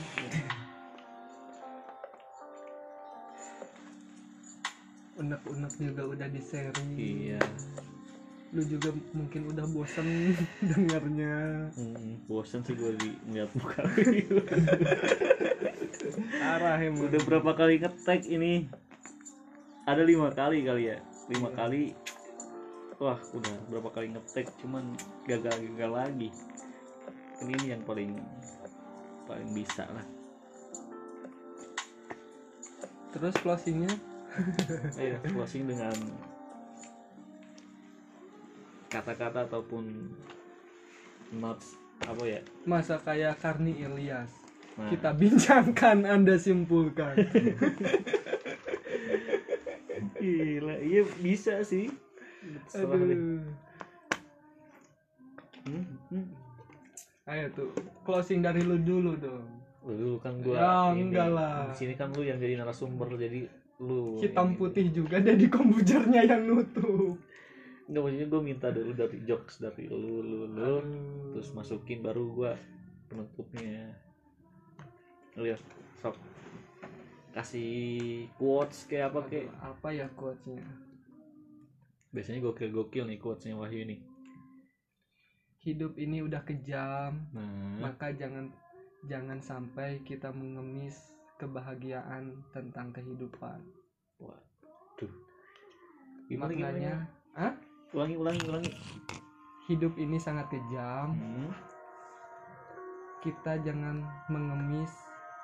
Unek-unek juga udah di sharing iya. Lu juga mungkin udah bosen dengarnya. Hmm, bosan sih gue di ngeliat muka arah emang. Udah berapa kali ngetek ini? Ada lima kali kali ya lima kali. Wah udah berapa kali ngetek cuman gagal-gagal lagi. Ini yang paling paling bisa lah. Terus closingnya? Ayo closing dengan kata-kata ataupun notes apa ya? Masa kayak Karni Ilyas. Nah, kita bincangkan anda simpulkan gila iya bisa sih Setelah aduh Hmm, hmm. ayo tuh closing dari lu dulu dong Lu dulu kan gua Ya, ini, enggak lah. di sini kan lu yang jadi narasumber jadi lu hitam ini. putih juga dari komputernya yang nutup Enggak maksudnya gue minta dulu dari jokes dari lu lu lu Aduh. terus masukin baru gua penutupnya lihat sok kasih quotes kayak apa kayak apa ya quotesnya? Biasanya gokil gokil nih quotesnya Wahyu nih hidup ini udah kejam nah. maka jangan jangan sampai kita mengemis kebahagiaan tentang kehidupan. Waduh. Gimana maknanya gimana? ah ulangi ulangi ulangi. Hidup ini sangat kejam. Hmm. kita jangan mengemis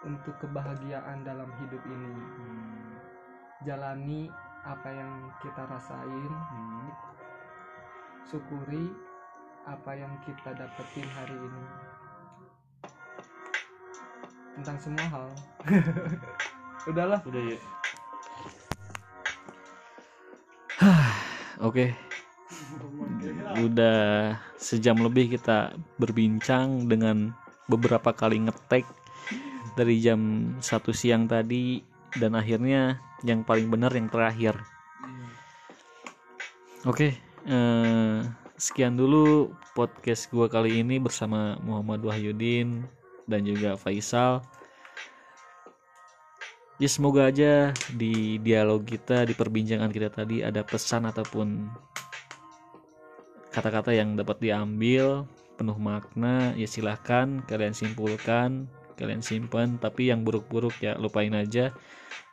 untuk kebahagiaan dalam hidup ini. Hmm. jalani apa yang kita rasain. Hmm. syukuri apa yang kita dapetin hari ini. Tentang semua hal. Udahlah. Udah yuk Oke, udah sejam lebih kita berbincang dengan beberapa kali ngetek dari jam satu siang tadi dan akhirnya yang paling benar yang terakhir. Oke, eh, sekian dulu podcast gua kali ini bersama Muhammad Wahyudin dan juga Faisal. Ya semoga aja di dialog kita, di perbincangan kita tadi ada pesan ataupun kata-kata yang dapat diambil penuh makna ya silahkan kalian simpulkan kalian simpan tapi yang buruk-buruk ya lupain aja.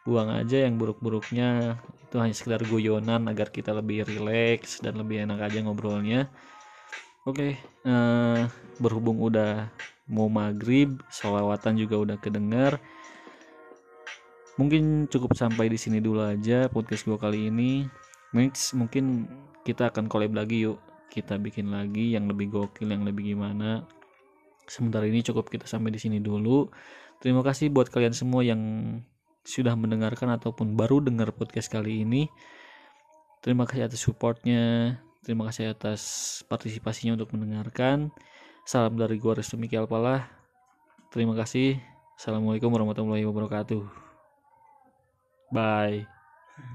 Buang aja yang buruk-buruknya. Itu hanya sekedar guyonan agar kita lebih rileks dan lebih enak aja ngobrolnya. Oke eh, berhubung udah mau maghrib sholawatan juga udah kedenger. Mungkin cukup sampai di sini dulu aja podcast gua kali ini. Next mungkin kita akan collab lagi yuk. Kita bikin lagi yang lebih gokil yang lebih gimana sementara ini cukup kita sampai di sini dulu. Terima kasih buat kalian semua yang sudah mendengarkan ataupun baru dengar podcast kali ini. Terima kasih atas supportnya terima kasih atas partisipasinya untuk mendengarkan. Salam dari gua Restu Miki Alpalah terima kasih. Assalamualaikum warahmatullahi wabarakatuh. Bye